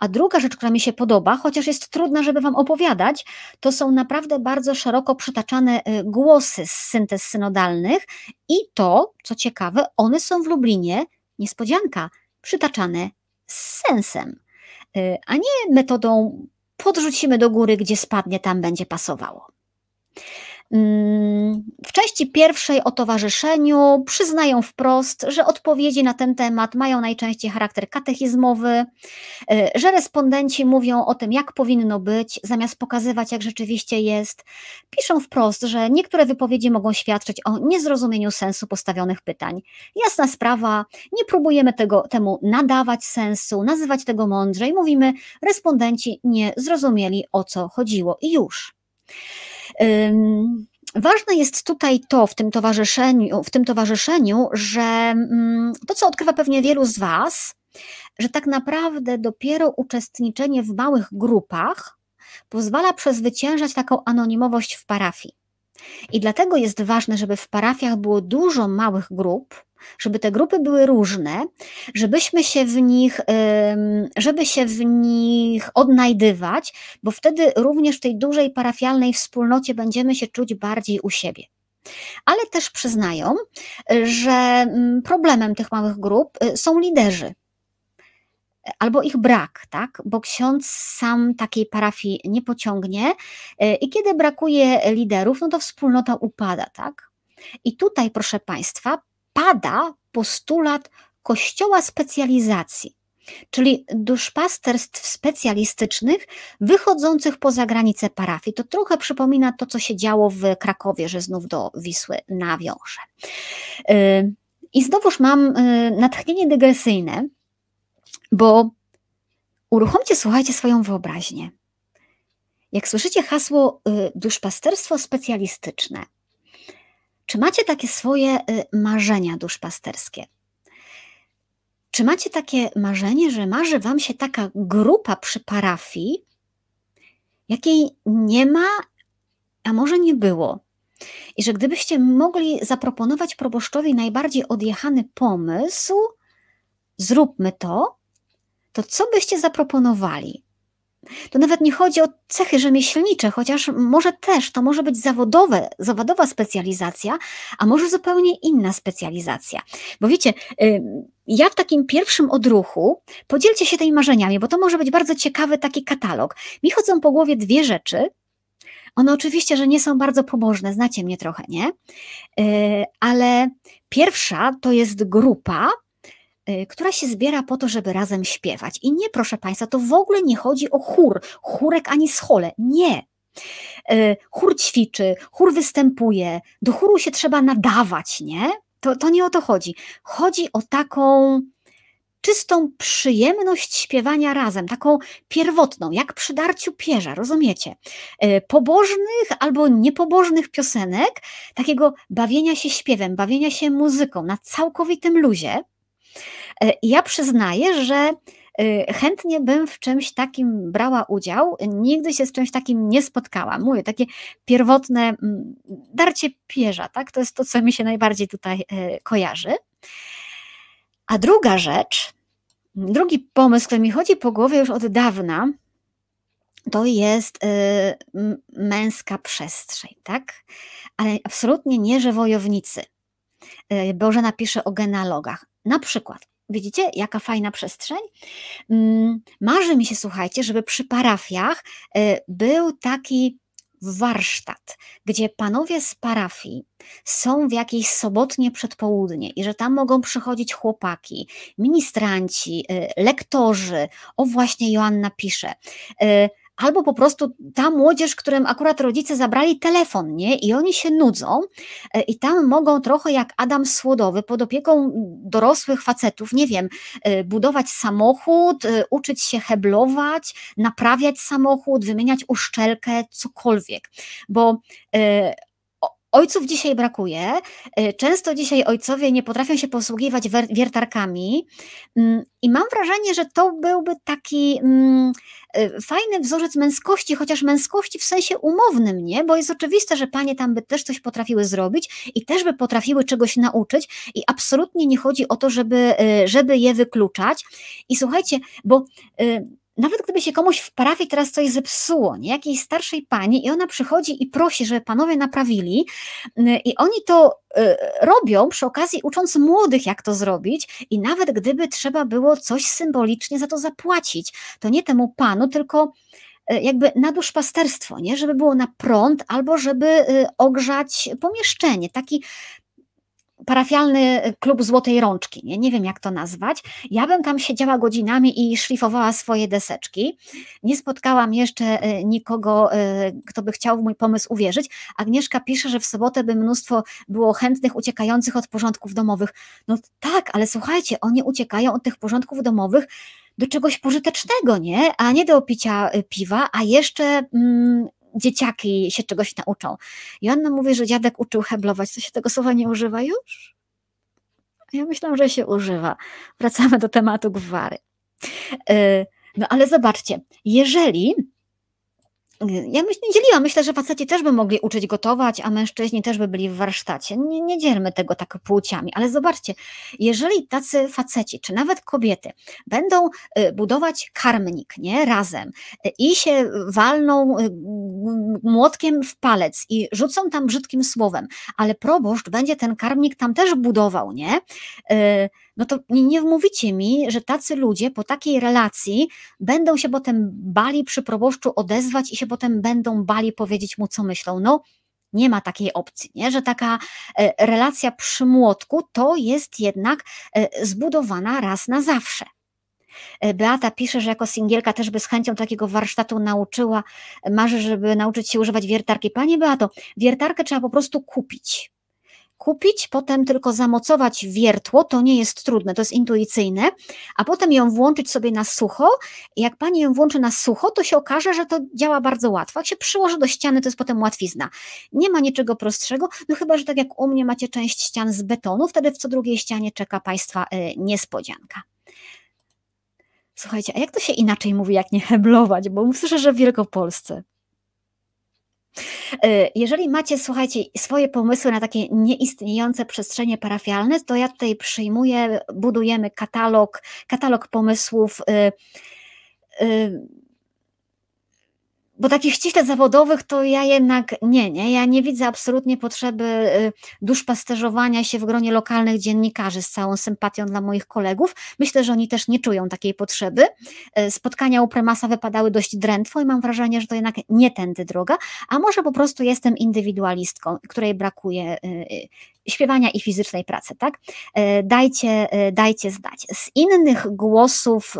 a druga rzecz, która mi się podoba, chociaż jest trudna, żeby Wam opowiadać, to są naprawdę bardzo szeroko przytaczane y, głosy z syntez synodalnych i to, co ciekawe, one są w Lublinie, niespodzianka, przytaczane z sensem, y, a nie metodą podrzucimy do góry, gdzie spadnie, tam będzie pasowało. Mm, w części pierwszej o towarzyszeniu przyznają wprost, że odpowiedzi na ten temat mają najczęściej charakter katechizmowy, y, że respondenci mówią o tym, jak powinno być, zamiast pokazywać, jak rzeczywiście jest. Piszą wprost, że niektóre wypowiedzi mogą świadczyć o niezrozumieniu sensu postawionych pytań. Jasna sprawa, nie próbujemy tego, temu nadawać sensu, nazywać tego mądrzej. Mówimy, respondenci nie zrozumieli o co chodziło i już. Ważne jest tutaj to w tym towarzyszeniu, w tym towarzyszeniu że mm, to, co odkrywa pewnie wielu z Was, że tak naprawdę dopiero uczestniczenie w małych grupach pozwala przezwyciężać taką anonimowość w parafii. I dlatego jest ważne, żeby w parafiach było dużo małych grup, żeby te grupy były różne, żebyśmy się w nich, żeby się w nich odnajdywać, bo wtedy również w tej dużej parafialnej wspólnocie będziemy się czuć bardziej u siebie. Ale też przyznają, że mm, problemem tych małych grup y, są liderzy albo ich brak, tak? Bo ksiądz sam takiej parafii nie pociągnie y, i kiedy brakuje liderów, no to wspólnota upada, tak? I tutaj, proszę Państwa, pada postulat kościoła specjalizacji, czyli duszpasterstw specjalistycznych wychodzących poza granice parafii. To trochę przypomina to, co się działo w Krakowie, że znów do Wisły nawiążę. Y, I znowuż mam y, natchnienie dygresyjne, bo uruchomcie, słuchajcie, swoją wyobraźnię. Jak słyszycie hasło y, duszpasterstwo specjalistyczne, czy macie takie swoje y, marzenia duszpasterskie? Czy macie takie marzenie, że marzy Wam się taka grupa przy parafii, jakiej nie ma, a może nie było? I że gdybyście mogli zaproponować proboszczowi najbardziej odjechany pomysł, zróbmy to, to co byście zaproponowali? To nawet nie chodzi o cechy rzemieślnicze, chociaż może też to może być zawodowe, zawodowa specjalizacja, a może zupełnie inna specjalizacja. Bo wiecie, ja w takim pierwszym odruchu podzielcie się tymi marzeniami, bo to może być bardzo ciekawy taki katalog. Mi chodzą po głowie dwie rzeczy. One oczywiście, że nie są bardzo pobożne, znacie mnie trochę, nie? E, ale pierwsza to jest grupa, która się zbiera po to, żeby razem śpiewać. I nie, proszę Państwa, to w ogóle nie chodzi o chór, chórek ani schole. Nie. Y, chór ćwiczy, chór występuje, do chóru się trzeba nadawać, nie? To, to nie o to chodzi. Chodzi o taką czystą przyjemność śpiewania razem, taką pierwotną, jak przy darciu pierza, rozumiecie? Y, pobożnych albo niepobożnych piosenek, takiego bawienia się śpiewem, bawienia się muzyką na całkowitym luzie, ja przyznaję, że e, chętnie bym w czymś takim brała udział. Nigdy się z czymś takim nie spotkałam. Mówię, takie pierwotne mm, darcie pierza, tak? To jest to, co mi się najbardziej tutaj e, kojarzy. A druga rzecz, drugi pomysł, który mi chodzi po głowie już od dawna, to jest męska przestrzeń, tak? Ale absolutnie nie, że wojownicy. Boże napisze o genealogach. Na przykład Widzicie, jaka fajna przestrzeń? Mm, marzy mi się, słuchajcie, żeby przy parafiach y, był taki warsztat, gdzie panowie z parafii są w jakieś sobotnie przedpołudnie i że tam mogą przychodzić chłopaki, ministranci, y, lektorzy. O, właśnie Joanna pisze y, albo po prostu ta młodzież, którym akurat rodzice zabrali telefon, nie? I oni się nudzą e, i tam mogą trochę jak Adam Słodowy pod opieką dorosłych facetów, nie wiem, e, budować samochód, e, uczyć się heblować, naprawiać samochód, wymieniać uszczelkę, cokolwiek. Bo Ojców dzisiaj brakuje. Y, często dzisiaj ojcowie nie potrafią się posługiwać wiertarkami, mm, i mam wrażenie, że to byłby taki mm, y, fajny wzorzec męskości, chociaż męskości w sensie umownym, nie? Bo jest oczywiste, że panie tam by też coś potrafiły zrobić i też by potrafiły czegoś nauczyć, i absolutnie nie chodzi o to, żeby, y, żeby je wykluczać. I słuchajcie, bo nawet gdyby się komuś w parafii teraz coś zepsuło, nie? jakiejś starszej pani i ona przychodzi i prosi, żeby panowie naprawili y, i oni to y, robią przy okazji ucząc młodych jak to zrobić i nawet gdyby trzeba było coś symbolicznie za to zapłacić, to nie temu panu, tylko y, jakby na duszpasterstwo, nie? żeby było na prąd albo żeby ogrzać pomieszczenie, taki parafialny klub Złotej Rączki, nie? nie wiem jak to nazwać. Ja bym tam siedziała godzinami i szlifowała swoje deseczki. Nie spotkałam jeszcze e, nikogo, e, kto by chciał w mój pomysł uwierzyć. Agnieszka pisze, że w sobotę by mnóstwo było chętnych uciekających od porządków domowych. No tak, ale słuchajcie, oni uciekają od tych porządków domowych do czegoś pożytecznego, nie? A nie do picia piwa, a jeszcze mm, dzieciaki się czegoś nauczą. Joanna mówi, że dziadek uczył heblować. To się tego słowa nie używa już? Ja myślałam, że się używa. Wracamy do tematu gwary. E, no ale zobaczcie, jeżeli ja myślę, nie dzieliłam. Myślę, że faceci też by mogli uczyć gotować, a mężczyźni też by byli w warsztacie. Nie, nie dzielmy tego tak płciami, ale zobaczcie, jeżeli tacy faceci, czy nawet kobiety będą y, budować karmnik, nie, razem y, i się walną y, młotkiem w palec i rzucą tam brzydkim słowem, ale proboszcz będzie ten karmnik tam też budował, nie, no to nie, nie wmówicie mi, że tacy ludzie po takiej relacji będą się potem bali przy proboszczu odezwać i się potem będą bali powiedzieć mu, co myślą. No, nie ma takiej opcji, nie? że taka e, relacja przy młotku to jest jednak e, zbudowana raz na zawsze. E, Beata pisze, że jako singielka też by z chęcią takiego warsztatu nauczyła, marzy, żeby nauczyć się używać wiertarki. Panie Beato, wiertarkę trzeba po prostu kupić kupić, potem tylko zamocować wiertło, to nie jest trudne, to jest intuicyjne, a potem ją włączyć sobie na sucho. Jak pani ją włączy na sucho, to się okaże, że to działa bardzo łatwo. Jak się przyłoży do ściany, to jest potem łatwizna. Nie ma niczego prostszego, no chyba, że tak jak u mnie macie część ścian z betonu, wtedy w co drugiej ścianie czeka państwa y, niespodzianka. Słuchajcie, a jak to się inaczej mówi, jak nie heblować? Bo słyszę, że w Wielkopolsce. E, jeżeli macie, słuchajcie, swoje pomysły na takie nieistniejące przestrzenie parafialne, to ja tutaj przyjmuję, budujemy katalog, katalog pomysłów. Yy, yy, bo takich ściśle zawodowych to ja jednak nie, nie. Ja nie widzę absolutnie potrzeby y, duszpasterzowania się w gronie lokalnych dziennikarzy z całą sympatią dla moich kolegów. Myślę, że oni też nie czują takiej potrzeby. Y, spotkania u premasa wypadały dość drętwo i mam wrażenie, że to jednak nie tędy droga, a może po prostu jestem indywidualistką, której brakuje y, śpiewania i fizycznej pracy, tak? Dajcie, dajcie zdać. Z innych głosów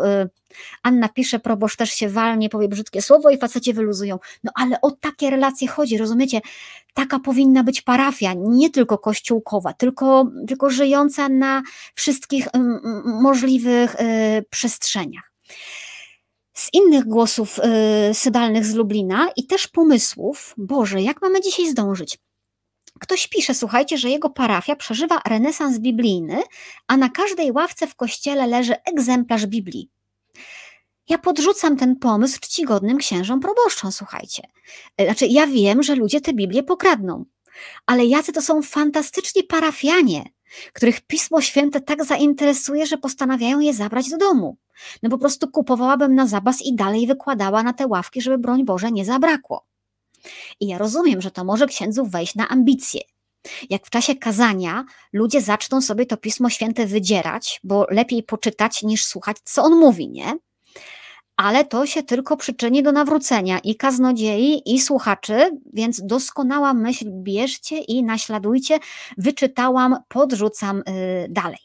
Anna pisze, proboszcz też się walnie, powie brzydkie słowo i facecie wyluzują. No ale o takie relacje chodzi, rozumiecie? Taka powinna być parafia, nie tylko kościółkowa, tylko, tylko żyjąca na wszystkich możliwych y, przestrzeniach. Z innych głosów y, sydalnych z Lublina i też pomysłów, Boże, jak mamy dzisiaj zdążyć? Ktoś pisze, słuchajcie, że jego parafia przeżywa renesans biblijny, a na każdej ławce w kościele leży egzemplarz Biblii. Ja podrzucam ten pomysł czcigodnym księżom proboszczom, słuchajcie. E, znaczy, ja wiem, że ludzie te Biblię pokradną, ale jacy to są fantastyczni parafianie, których Pismo Święte tak zainteresuje, że postanawiają je zabrać do domu. No po prostu kupowałabym na zapas i dalej wykładała na te ławki, żeby broń Boże nie zabrakło. I ja rozumiem, że to może księdzów wejść na ambicje. Jak w czasie kazania ludzie zaczną sobie to Pismo Święte wydzierać, bo lepiej poczytać niż słuchać, co on mówi, nie? Ale to się tylko przyczyni do nawrócenia i kaznodziei, i słuchaczy, więc doskonała myśl bierzcie i naśladujcie. Wyczytałam, podrzucam y, dalej.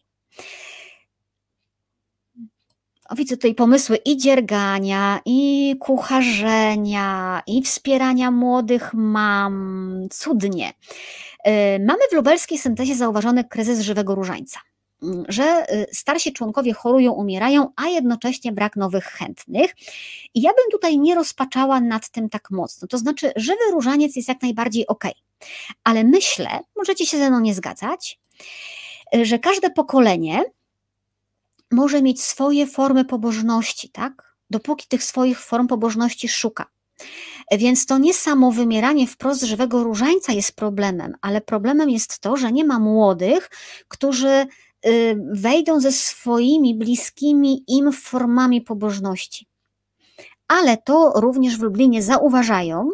Widzę tutaj pomysły i dziergania, i kucharzenia, i wspierania młodych mam. Cudnie. Y, mamy w lubelskiej syntezie zauważony kryzys żywego różańca. Że y, starsi członkowie chorują, umierają, a jednocześnie brak nowych chętnych. I ja bym tutaj nie rozpaczała nad tym tak mocno. To znaczy, żywy różaniec jest jak najbardziej ok, ale myślę, możecie się ze mną nie zgadzać, y, że każde pokolenie może mieć swoje formy pobożności, tak? Dopóki tych swoich form pobożności szuka. Więc to nie samo wymieranie wprost żywego różańca jest problemem, ale problemem jest to, że nie ma młodych, którzy wejdą ze swoimi bliskimi im formami pobożności. Ale to również w Lublinie zauważają,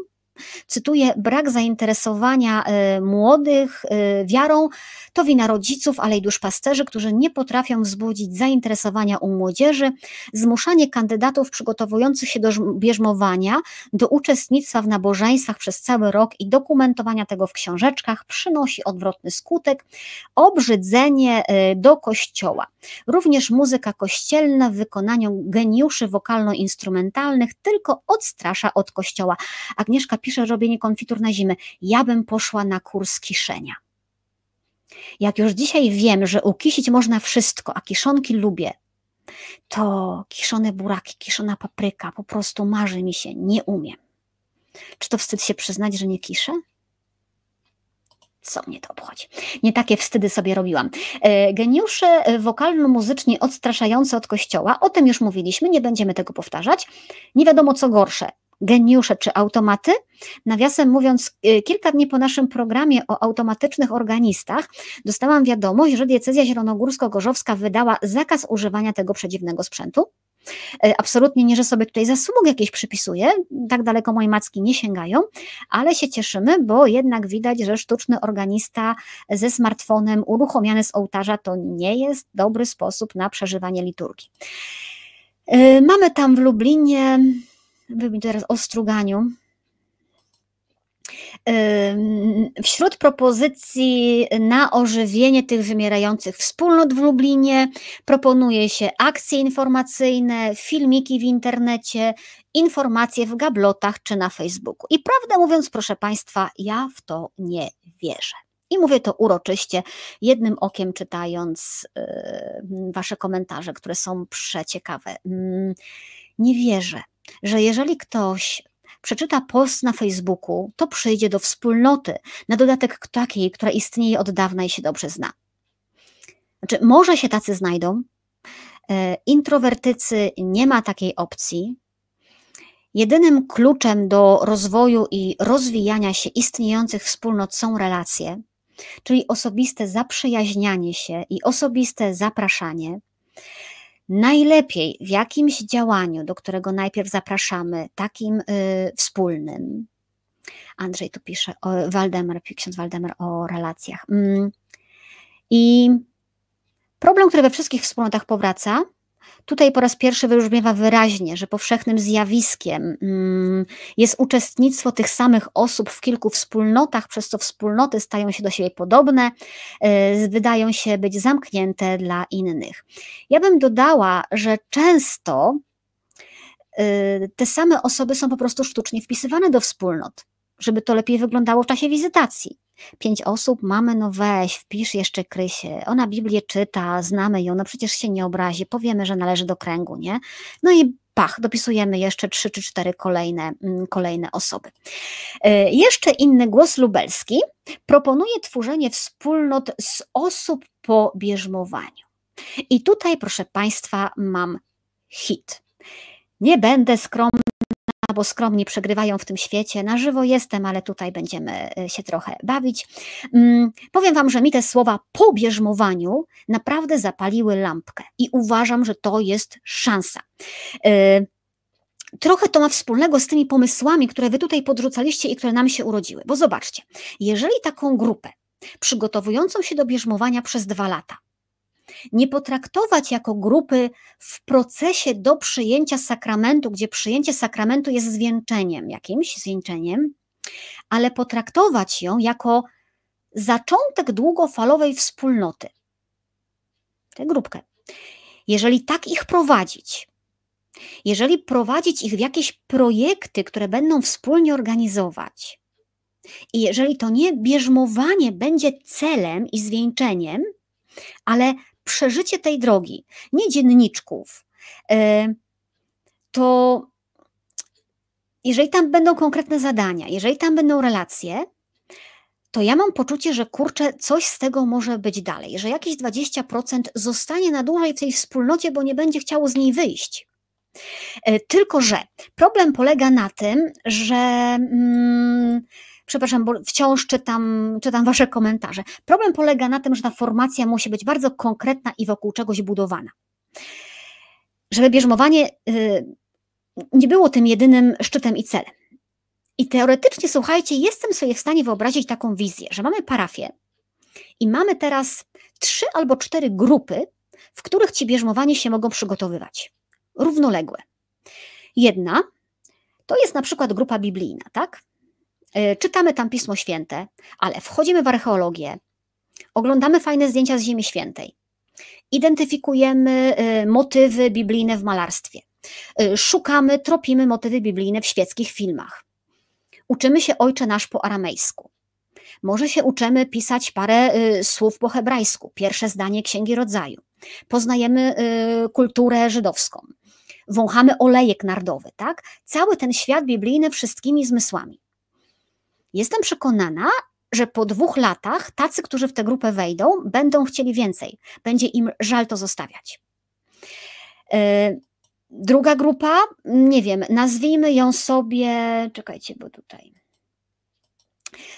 cytuję, brak zainteresowania y, młodych y, wiarą to wina rodziców, ale i duszpasterzy, którzy nie potrafią wzbudzić zainteresowania u młodzieży, zmuszanie kandydatów przygotowujących się do bierzmowania, do uczestnictwa w nabożeństwach przez cały rok i dokumentowania tego w książeczkach przynosi odwrotny skutek, obrzydzenie do kościoła. Również muzyka kościelna w wykonaniu geniuszy wokalno-instrumentalnych tylko odstrasza od kościoła. Agnieszka pisze, pisze robienie konfitur na zimę. Ja bym poszła na kurs kiszenia. Jak już dzisiaj wiem, że ukisić można wszystko, a kiszonki lubię, to kiszone buraki, kiszona papryka, po prostu marzy mi się, nie umiem. Czy to wstyd się przyznać, że nie kiszę? Co mnie to obchodzi? Nie takie wstydy sobie robiłam. E, geniusze wokalno-muzycznie odstraszające od kościoła, o tym już mówiliśmy, nie będziemy tego powtarzać. Nie wiadomo co gorsze, geniusze czy automaty. Nawiasem mówiąc, y, kilka dni po naszym programie o automatycznych organistach dostałam wiadomość, że diecezja zielonogórsko-gorzowska wydała zakaz używania tego przedziwnego sprzętu. Y, absolutnie nie, że sobie tutaj zasług jakieś przypisuję, tak daleko moje macki nie sięgają, ale się cieszymy, bo jednak widać, że sztuczny organista ze smartfonem uruchomiony z ołtarza to nie jest dobry sposób na przeżywanie liturgii. Y, mamy tam w Lublinie Mówimy teraz o struganiu. Wśród propozycji na ożywienie tych wymierających wspólnot w Lublinie proponuje się akcje informacyjne, filmiki w internecie, informacje w gablotach czy na Facebooku. I prawdę mówiąc, proszę Państwa, ja w to nie wierzę. I mówię to uroczyście, jednym okiem czytając Wasze komentarze, które są przeciekawe. Nie wierzę, że jeżeli ktoś przeczyta post na Facebooku, to przyjdzie do wspólnoty, na dodatek takiej, która istnieje od dawna i się dobrze zna. Znaczy, może się tacy znajdą. E, introwertycy nie ma takiej opcji. Jedynym kluczem do rozwoju i rozwijania się istniejących wspólnot są relacje, czyli osobiste zaprzyjaźnianie się i osobiste zapraszanie. Najlepiej w jakimś działaniu, do którego najpierw zapraszamy, takim y, wspólnym. Andrzej tu pisze, o, Waldemar, ksiądz Waldemar o relacjach. Mm. I problem, który we wszystkich wspólnotach powraca, Tutaj po raz pierwszy wybrzmiewa wyraźnie, że powszechnym zjawiskiem mm, jest uczestnictwo tych samych osób w kilku wspólnotach, przez co wspólnoty stają się do siebie podobne, y, wydają się być zamknięte dla innych. Ja bym dodała, że często y, te same osoby są po prostu sztucznie wpisywane do wspólnot, żeby to lepiej wyglądało w czasie wizytacji. Pięć osób, mamy, no weź, wpisz jeszcze Krysie. Ona Biblię czyta, znamy ją, no przecież się nie obrazi, powiemy, że należy do kręgu, nie? No i pach, dopisujemy jeszcze trzy czy cztery kolejne, mm, kolejne osoby. E, jeszcze inny głos lubelski proponuje tworzenie wspólnot z osób po bierzmowaniu. I tutaj, proszę Państwa, mam hit. Nie będę skromny bo skromni przegrywają w tym świecie. Na żywo jestem, ale tutaj będziemy e, się trochę bawić. Mm, powiem Wam, że mi te słowa po bierzmowaniu naprawdę zapaliły lampkę i uważam, że to jest szansa. E, trochę to ma wspólnego z tymi pomysłami, które Wy tutaj podrzucaliście i które nam się urodziły. Bo zobaczcie, jeżeli taką grupę przygotowującą się do bierzmowania przez dwa lata nie potraktować jako grupy w procesie do przyjęcia sakramentu, gdzie przyjęcie sakramentu jest zwieńczeniem, jakimś zwieńczeniem, ale potraktować ją jako zaczątek długofalowej wspólnoty. Tę grupkę. Jeżeli tak ich prowadzić, jeżeli prowadzić ich w jakieś projekty, które będą wspólnie organizować, i jeżeli to nie bierzmowanie będzie celem i zwieńczeniem, ale przeżycie tej drogi, nie dzienniczków, e, to jeżeli tam będą konkretne zadania, jeżeli tam będą relacje, to ja mam poczucie, że kurczę, coś z tego może być dalej, że jakieś 20% zostanie na dłużej w tej wspólnocie, bo nie będzie chciało z niej wyjść. E, tylko, że problem polega na tym, że mm, przepraszam, bo wciąż czytam, czytam Wasze komentarze. Problem polega na tym, że ta formacja musi być bardzo konkretna i wokół czegoś budowana. Żeby bierzmowanie y, nie było tym jedynym szczytem i celem. I teoretycznie, słuchajcie, jestem sobie w stanie wyobrazić taką wizję, że mamy parafię i mamy teraz trzy albo cztery grupy, w których ci bierzmowanie się mogą przygotowywać. Równoległe. Jedna to jest na przykład grupa biblijna, tak? E, czytamy tam Pismo Święte, ale wchodzimy w archeologię, oglądamy fajne zdjęcia z Ziemi Świętej, identyfikujemy e, motywy biblijne w malarstwie, e, szukamy, tropimy motywy biblijne w świeckich filmach. Uczymy się Ojcze Nasz po aramejsku. Może się uczymy pisać parę słów po hebrajsku, pierwsze zdanie Księgi Rodzaju. Poznajemy kulturę żydowską. Wąchamy olejek nardowy, tak? Cały ten świat biblijny wszystkimi zmysłami. Jestem przekonana, że po dwóch latach tacy, którzy w tę grupę wejdą, będą chcieli więcej. Będzie im żal to zostawiać. E, druga grupa, nie wiem, nazwijmy ją sobie, czekajcie, bo tutaj.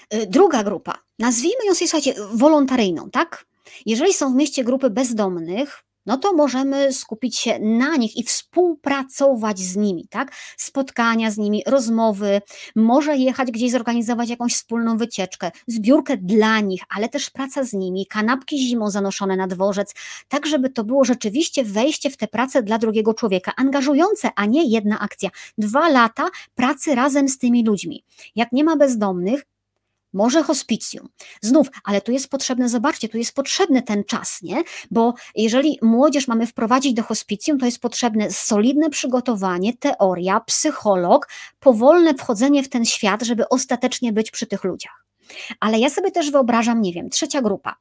E, druga grupa, nazwijmy ją sobie, słuchajcie, wolontaryjną, tak? Jeżeli są w mieście grupy bezdomnych, no to możemy skupić się na nich i współpracować z nimi, tak? Spotkania z nimi, rozmowy, może jechać gdzieś zorganizować jakąś wspólną wycieczkę, zbiórkę dla nich, ale też praca z nimi, kanapki zimą zanoszone na dworzec, tak żeby to było rzeczywiście wejście w tę pracę dla drugiego człowieka, angażujące, a nie jedna akcja. Dwa lata pracy razem z tymi ludźmi. Jak nie ma bezdomnych, może hospicjum. Znów, ale tu jest potrzebne, zobaczcie, tu jest potrzebny ten czas, nie? Bo jeżeli młodzież mamy wprowadzić do hospicjum, to jest potrzebne solidne przygotowanie, teoria, psycholog, powolne wchodzenie w ten świat, żeby ostatecznie być przy tych ludziach. Ale ja sobie też wyobrażam, nie wiem, trzecia grupa,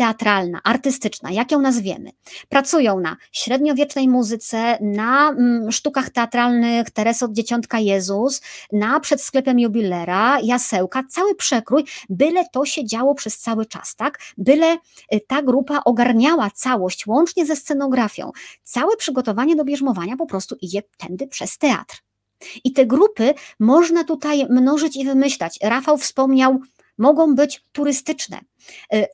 teatralna, artystyczna, jak ją nazwiemy, pracują na średniowiecznej muzyce, na mm, sztukach teatralnych Teres od Dzieciątka Jezus, na przed sklepem jubilera, jasełka, cały przekrój, byle to się działo przez cały czas, tak? Byle y, ta grupa ogarniała całość, łącznie ze scenografią. Całe przygotowanie do bierzmowania po prostu idzie tędy przez teatr. I te grupy można tutaj mnożyć i wymyślać. Rafał wspomniał, mogą być turystyczne,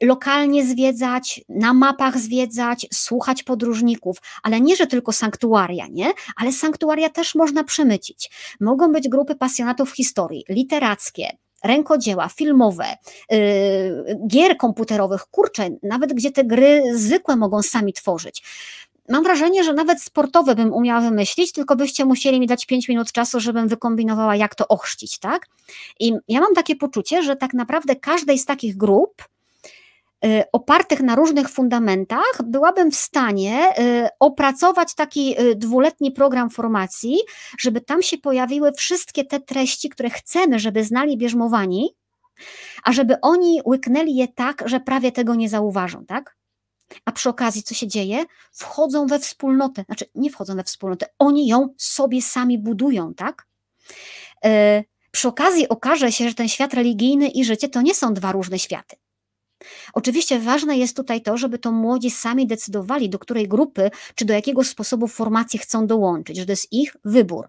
lokalnie zwiedzać, na mapach zwiedzać, słuchać podróżników, ale nie, że tylko sanktuaria, nie? Ale sanktuaria też można przemycić. Mogą być grupy pasjonatów historii, literackie, rękodzieła, filmowe, yy, gier komputerowych, kurczę, nawet gdzie te gry zwykłe mogą sami tworzyć mam wrażenie, że nawet sportowe bym umiała wymyślić, tylko byście musieli mi dać 5 minut czasu, żebym wykombinowała, jak to ochrzcić, tak? I ja mam takie poczucie, że tak naprawdę każdej z takich grup, y, opartych na różnych fundamentach, byłabym w stanie y, opracować taki y, dwuletni program formacji, żeby tam się pojawiły wszystkie te treści, które chcemy, żeby znali bierzmowani, a żeby oni łyknęli je tak, że prawie tego nie zauważą, tak? A przy okazji, co się dzieje? Wchodzą we wspólnotę, znaczy nie wchodzą we wspólnotę, oni ją sobie sami budują, tak? Przy okazji okaże się, że ten świat religijny i życie to nie są dwa różne światy. Oczywiście ważne jest tutaj to, żeby to młodzi sami decydowali, do której grupy czy do jakiego sposobu formacji chcą dołączyć, że to jest ich wybór.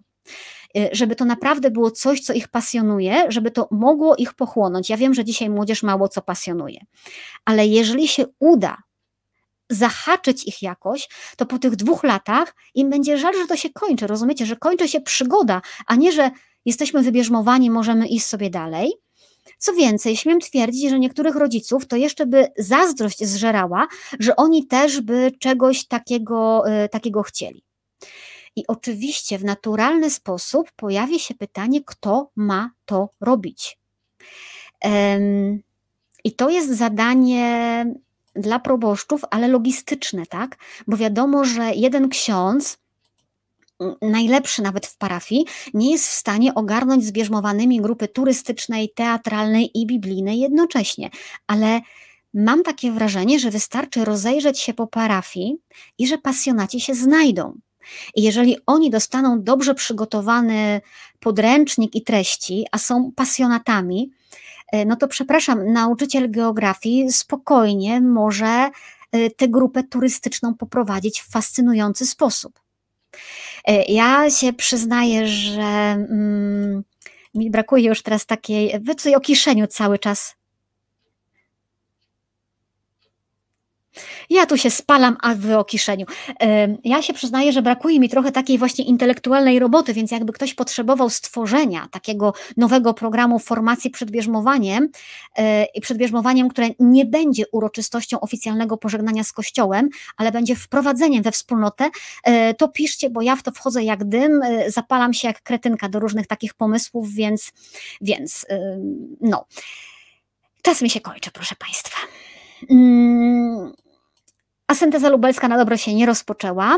E, żeby to naprawdę było coś, co ich pasjonuje, żeby to mogło ich pochłonąć. Ja wiem, że dzisiaj młodzież mało co pasjonuje, ale jeżeli się uda zahaczyć ich jakoś, to po tych dwóch latach im będzie żal, że to się kończy. Rozumiecie, że kończy się przygoda, a nie, że jesteśmy wybierzmowani, możemy iść sobie dalej. Co więcej, śmiem twierdzić, że niektórych rodziców to jeszcze by zazdrość zżerała, że oni też by czegoś takiego, y, takiego chcieli. I oczywiście w naturalny sposób pojawi się pytanie, kto ma to robić. I to jest zadanie dla proboszczów, ale logistyczne, tak? Bo wiadomo, że jeden ksiądz, najlepszy nawet w parafii, nie jest w stanie ogarnąć zbierzmowanymi grupy turystycznej, teatralnej i biblijnej jednocześnie. Ale mam takie wrażenie, że wystarczy rozejrzeć się po parafii i że pasjonaci się znajdą. I jeżeli oni dostaną dobrze przygotowany podręcznik i treści, a są pasjonatami, E, no to przepraszam, nauczyciel geografii spokojnie może e, tę grupę turystyczną poprowadzić w fascynujący sposób. E, ja się przyznaję, że mm, mi brakuje już teraz takiej, wy o kieszeniu cały czas Ja tu się spalam, a wy o kieszeniu. Ja się przyznaję, że brakuje mi trochę takiej właśnie intelektualnej roboty, więc jakby ktoś potrzebował stworzenia takiego nowego programu formacji przed bierzmowaniem e, i przed bierzmowaniem, które nie będzie uroczystością oficjalnego pożegnania z Kościołem, ale będzie wprowadzeniem we wspólnotę, e, to piszcie, bo ja w to wchodzę jak dym, e, zapalam się jak kretynka do różnych takich pomysłów, więc, więc no. Czas mi się kończy, proszę Państwa. Mm, a synteza lubelska na dobro się nie rozpoczęła.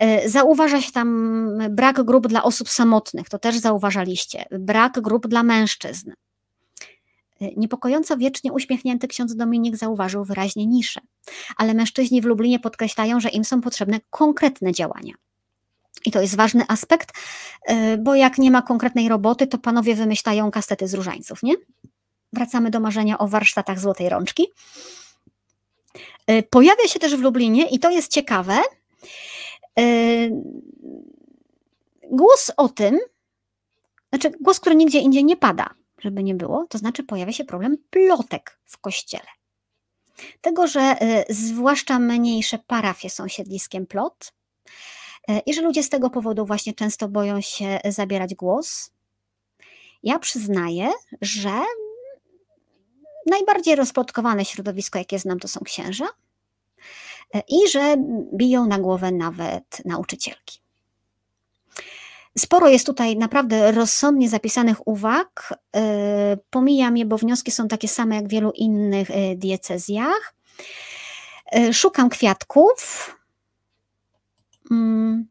E, zauważa się tam brak grup dla osób samotnych, to też zauważaliście. Brak grup dla mężczyzn. E, niepokojąco wiecznie uśmiechnięty ksiądz Dominik zauważył wyraźnie niszę, ale mężczyźni w Lublinie podkreślają, że im są potrzebne konkretne działania. I to jest ważny aspekt, e, bo jak nie ma konkretnej roboty, to panowie wymyślają kastety z różańców, nie? Wracamy do marzenia o warsztatach złotej rączki. E, pojawia się też w Lublinie i to jest ciekawe. E, głos o tym, znaczy głos, który nigdzie indziej nie pada, żeby nie było, to znaczy pojawia się problem plotek w kościele. Tego, że e, zwłaszcza mniejsze parafie są siedliskiem plot i że ludzie z tego powodu właśnie często boją się zabierać głos. Ja przyznaję, że najbardziej rozplotkowane środowisko, jakie znam, to są księża e, i że biją na głowę nawet nauczycielki. Sporo jest tutaj naprawdę rozsądnie zapisanych uwag. E, pomijam je, bo wnioski są takie same jak w wielu innych e, diecezjach. Szukam kwiatków. Mm,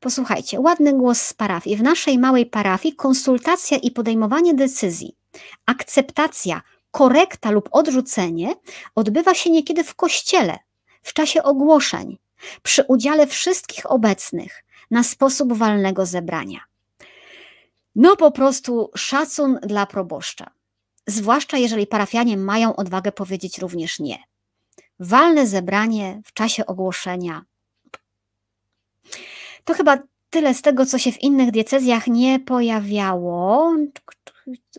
posłuchajcie, ładny głos z parafii. W naszej małej parafii konsultacja i podejmowanie decyzji, akceptacja, korekta lub odrzucenie odbywa się niekiedy w kościele, w czasie ogłoszeń, przy udziale wszystkich obecnych na sposób walnego zebrania. No po prostu szacun dla proboszcza. Zwłaszcza jeżeli parafianie mają odwagę powiedzieć również nie. Walne zebranie w czasie ogłoszenia. To chyba tyle z tego, co się w innych diecezjach nie pojawiało.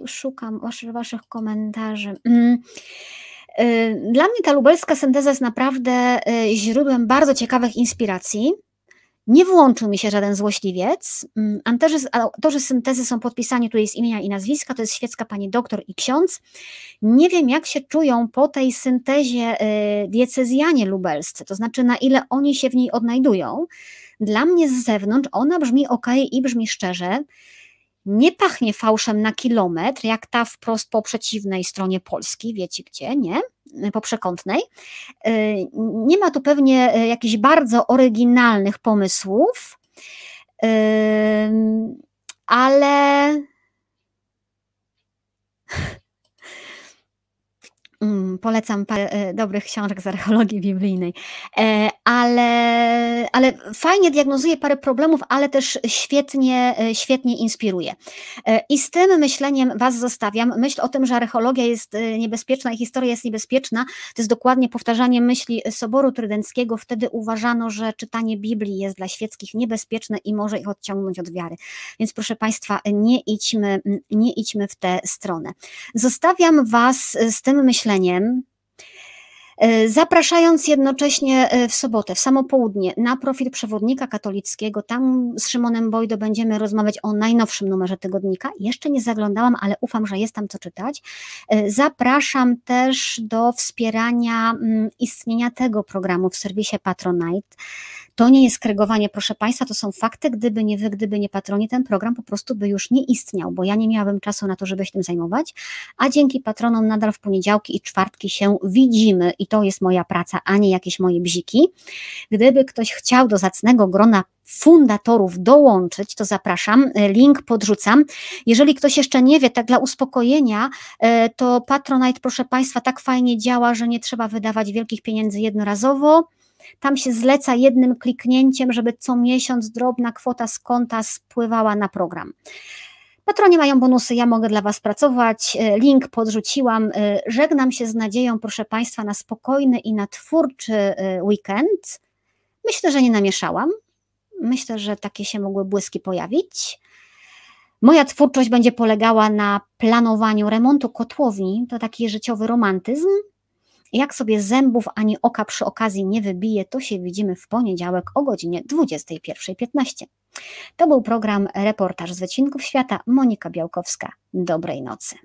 Szukam waszych komentarzy. Mm. Y, dla mnie ta lubelska synteza jest naprawdę y, źródłem bardzo ciekawych inspiracji. Nie włączył mi się żaden złośliwiec. Mm, autorzy syntezy są podpisani tutaj z imienia i nazwiska, to jest świecka pani doktor i ksiądz. Nie wiem, jak się czują po tej syntezie y, diecezjanie lubelscy, to znaczy na ile oni się w niej odnajdują. Dla mnie z zewnątrz ona brzmi ok i brzmi szczerze. Nie pachnie fałszem na kilometr, jak ta wprost po przeciwnej stronie Polski, wiecie gdzie, nie? Po przekątnej. Y, nie ma tu pewnie y, jakichś bardzo oryginalnych pomysłów, y, ale Mm, polecam parę e, dobrych książek z archeologii biblijnej, e, ale, ale fajnie diagnozuje parę problemów, ale też świetnie, e, świetnie inspiruje. I z tym myśleniem Was zostawiam. Myśl o tym, że archeologia jest niebezpieczna i historia jest niebezpieczna, to jest dokładnie powtarzanie myśli Soboru Trydenckiego. Wtedy uważano, że czytanie Biblii jest dla świeckich niebezpieczne i może ich odciągnąć od wiary. Więc proszę Państwa, nie idźmy, nie idźmy w tę stronę. Zostawiam Was z tym myśleniem, e, zapraszając jednocześnie e, w sobotę, w samo południe na profil przewodnika katolickiego. Tam z Szymonem Bojdo będziemy rozmawiać o najnowszym numerze tygodnika. Jeszcze nie zaglądałam, ale ufam, że jest tam co czytać. E, zapraszam też do wspierania mm, istnienia tego programu w serwisie Patronite. To nie jest kregowanie, proszę Państwa, to są fakty. Gdyby nie wy, gdyby nie patroni, ten program po prostu by już nie istniał, bo ja nie miałabym czasu na to, żeby się tym zajmować, a dzięki patronom nadal w poniedziałki i czwartki się widzimy i to jest moja praca, a nie jakieś moje bziki. Gdyby ktoś chciał do zacnego grona fundatorów dołączyć, to zapraszam, link podrzucam. Jeżeli ktoś jeszcze nie wie, tak dla uspokojenia, e, to Patronite, proszę Państwa, tak fajnie działa, że nie trzeba wydawać wielkich pieniędzy jednorazowo. Tam się zleca jednym kliknięciem, żeby co miesiąc drobna kwota z konta spływała na program. Patronie mają bonusy, ja mogę dla Was pracować. E, link podrzuciłam. E, żegnam się z nadzieją, proszę Państwa, na spokojny i na twórczy e, weekend. Myślę, że nie namieszałam. Myślę, że takie się mogły błyski pojawić. Moja twórczość będzie polegała na planowaniu remontu kotłowni. To taki życiowy romantyzm. Jak sobie zębów ani oka przy okazji nie wybije, to się widzimy w poniedziałek o godzinie 21.15. To był program Reportaż z Wycinków Świata. Monika Białkowska. Dobrej nocy.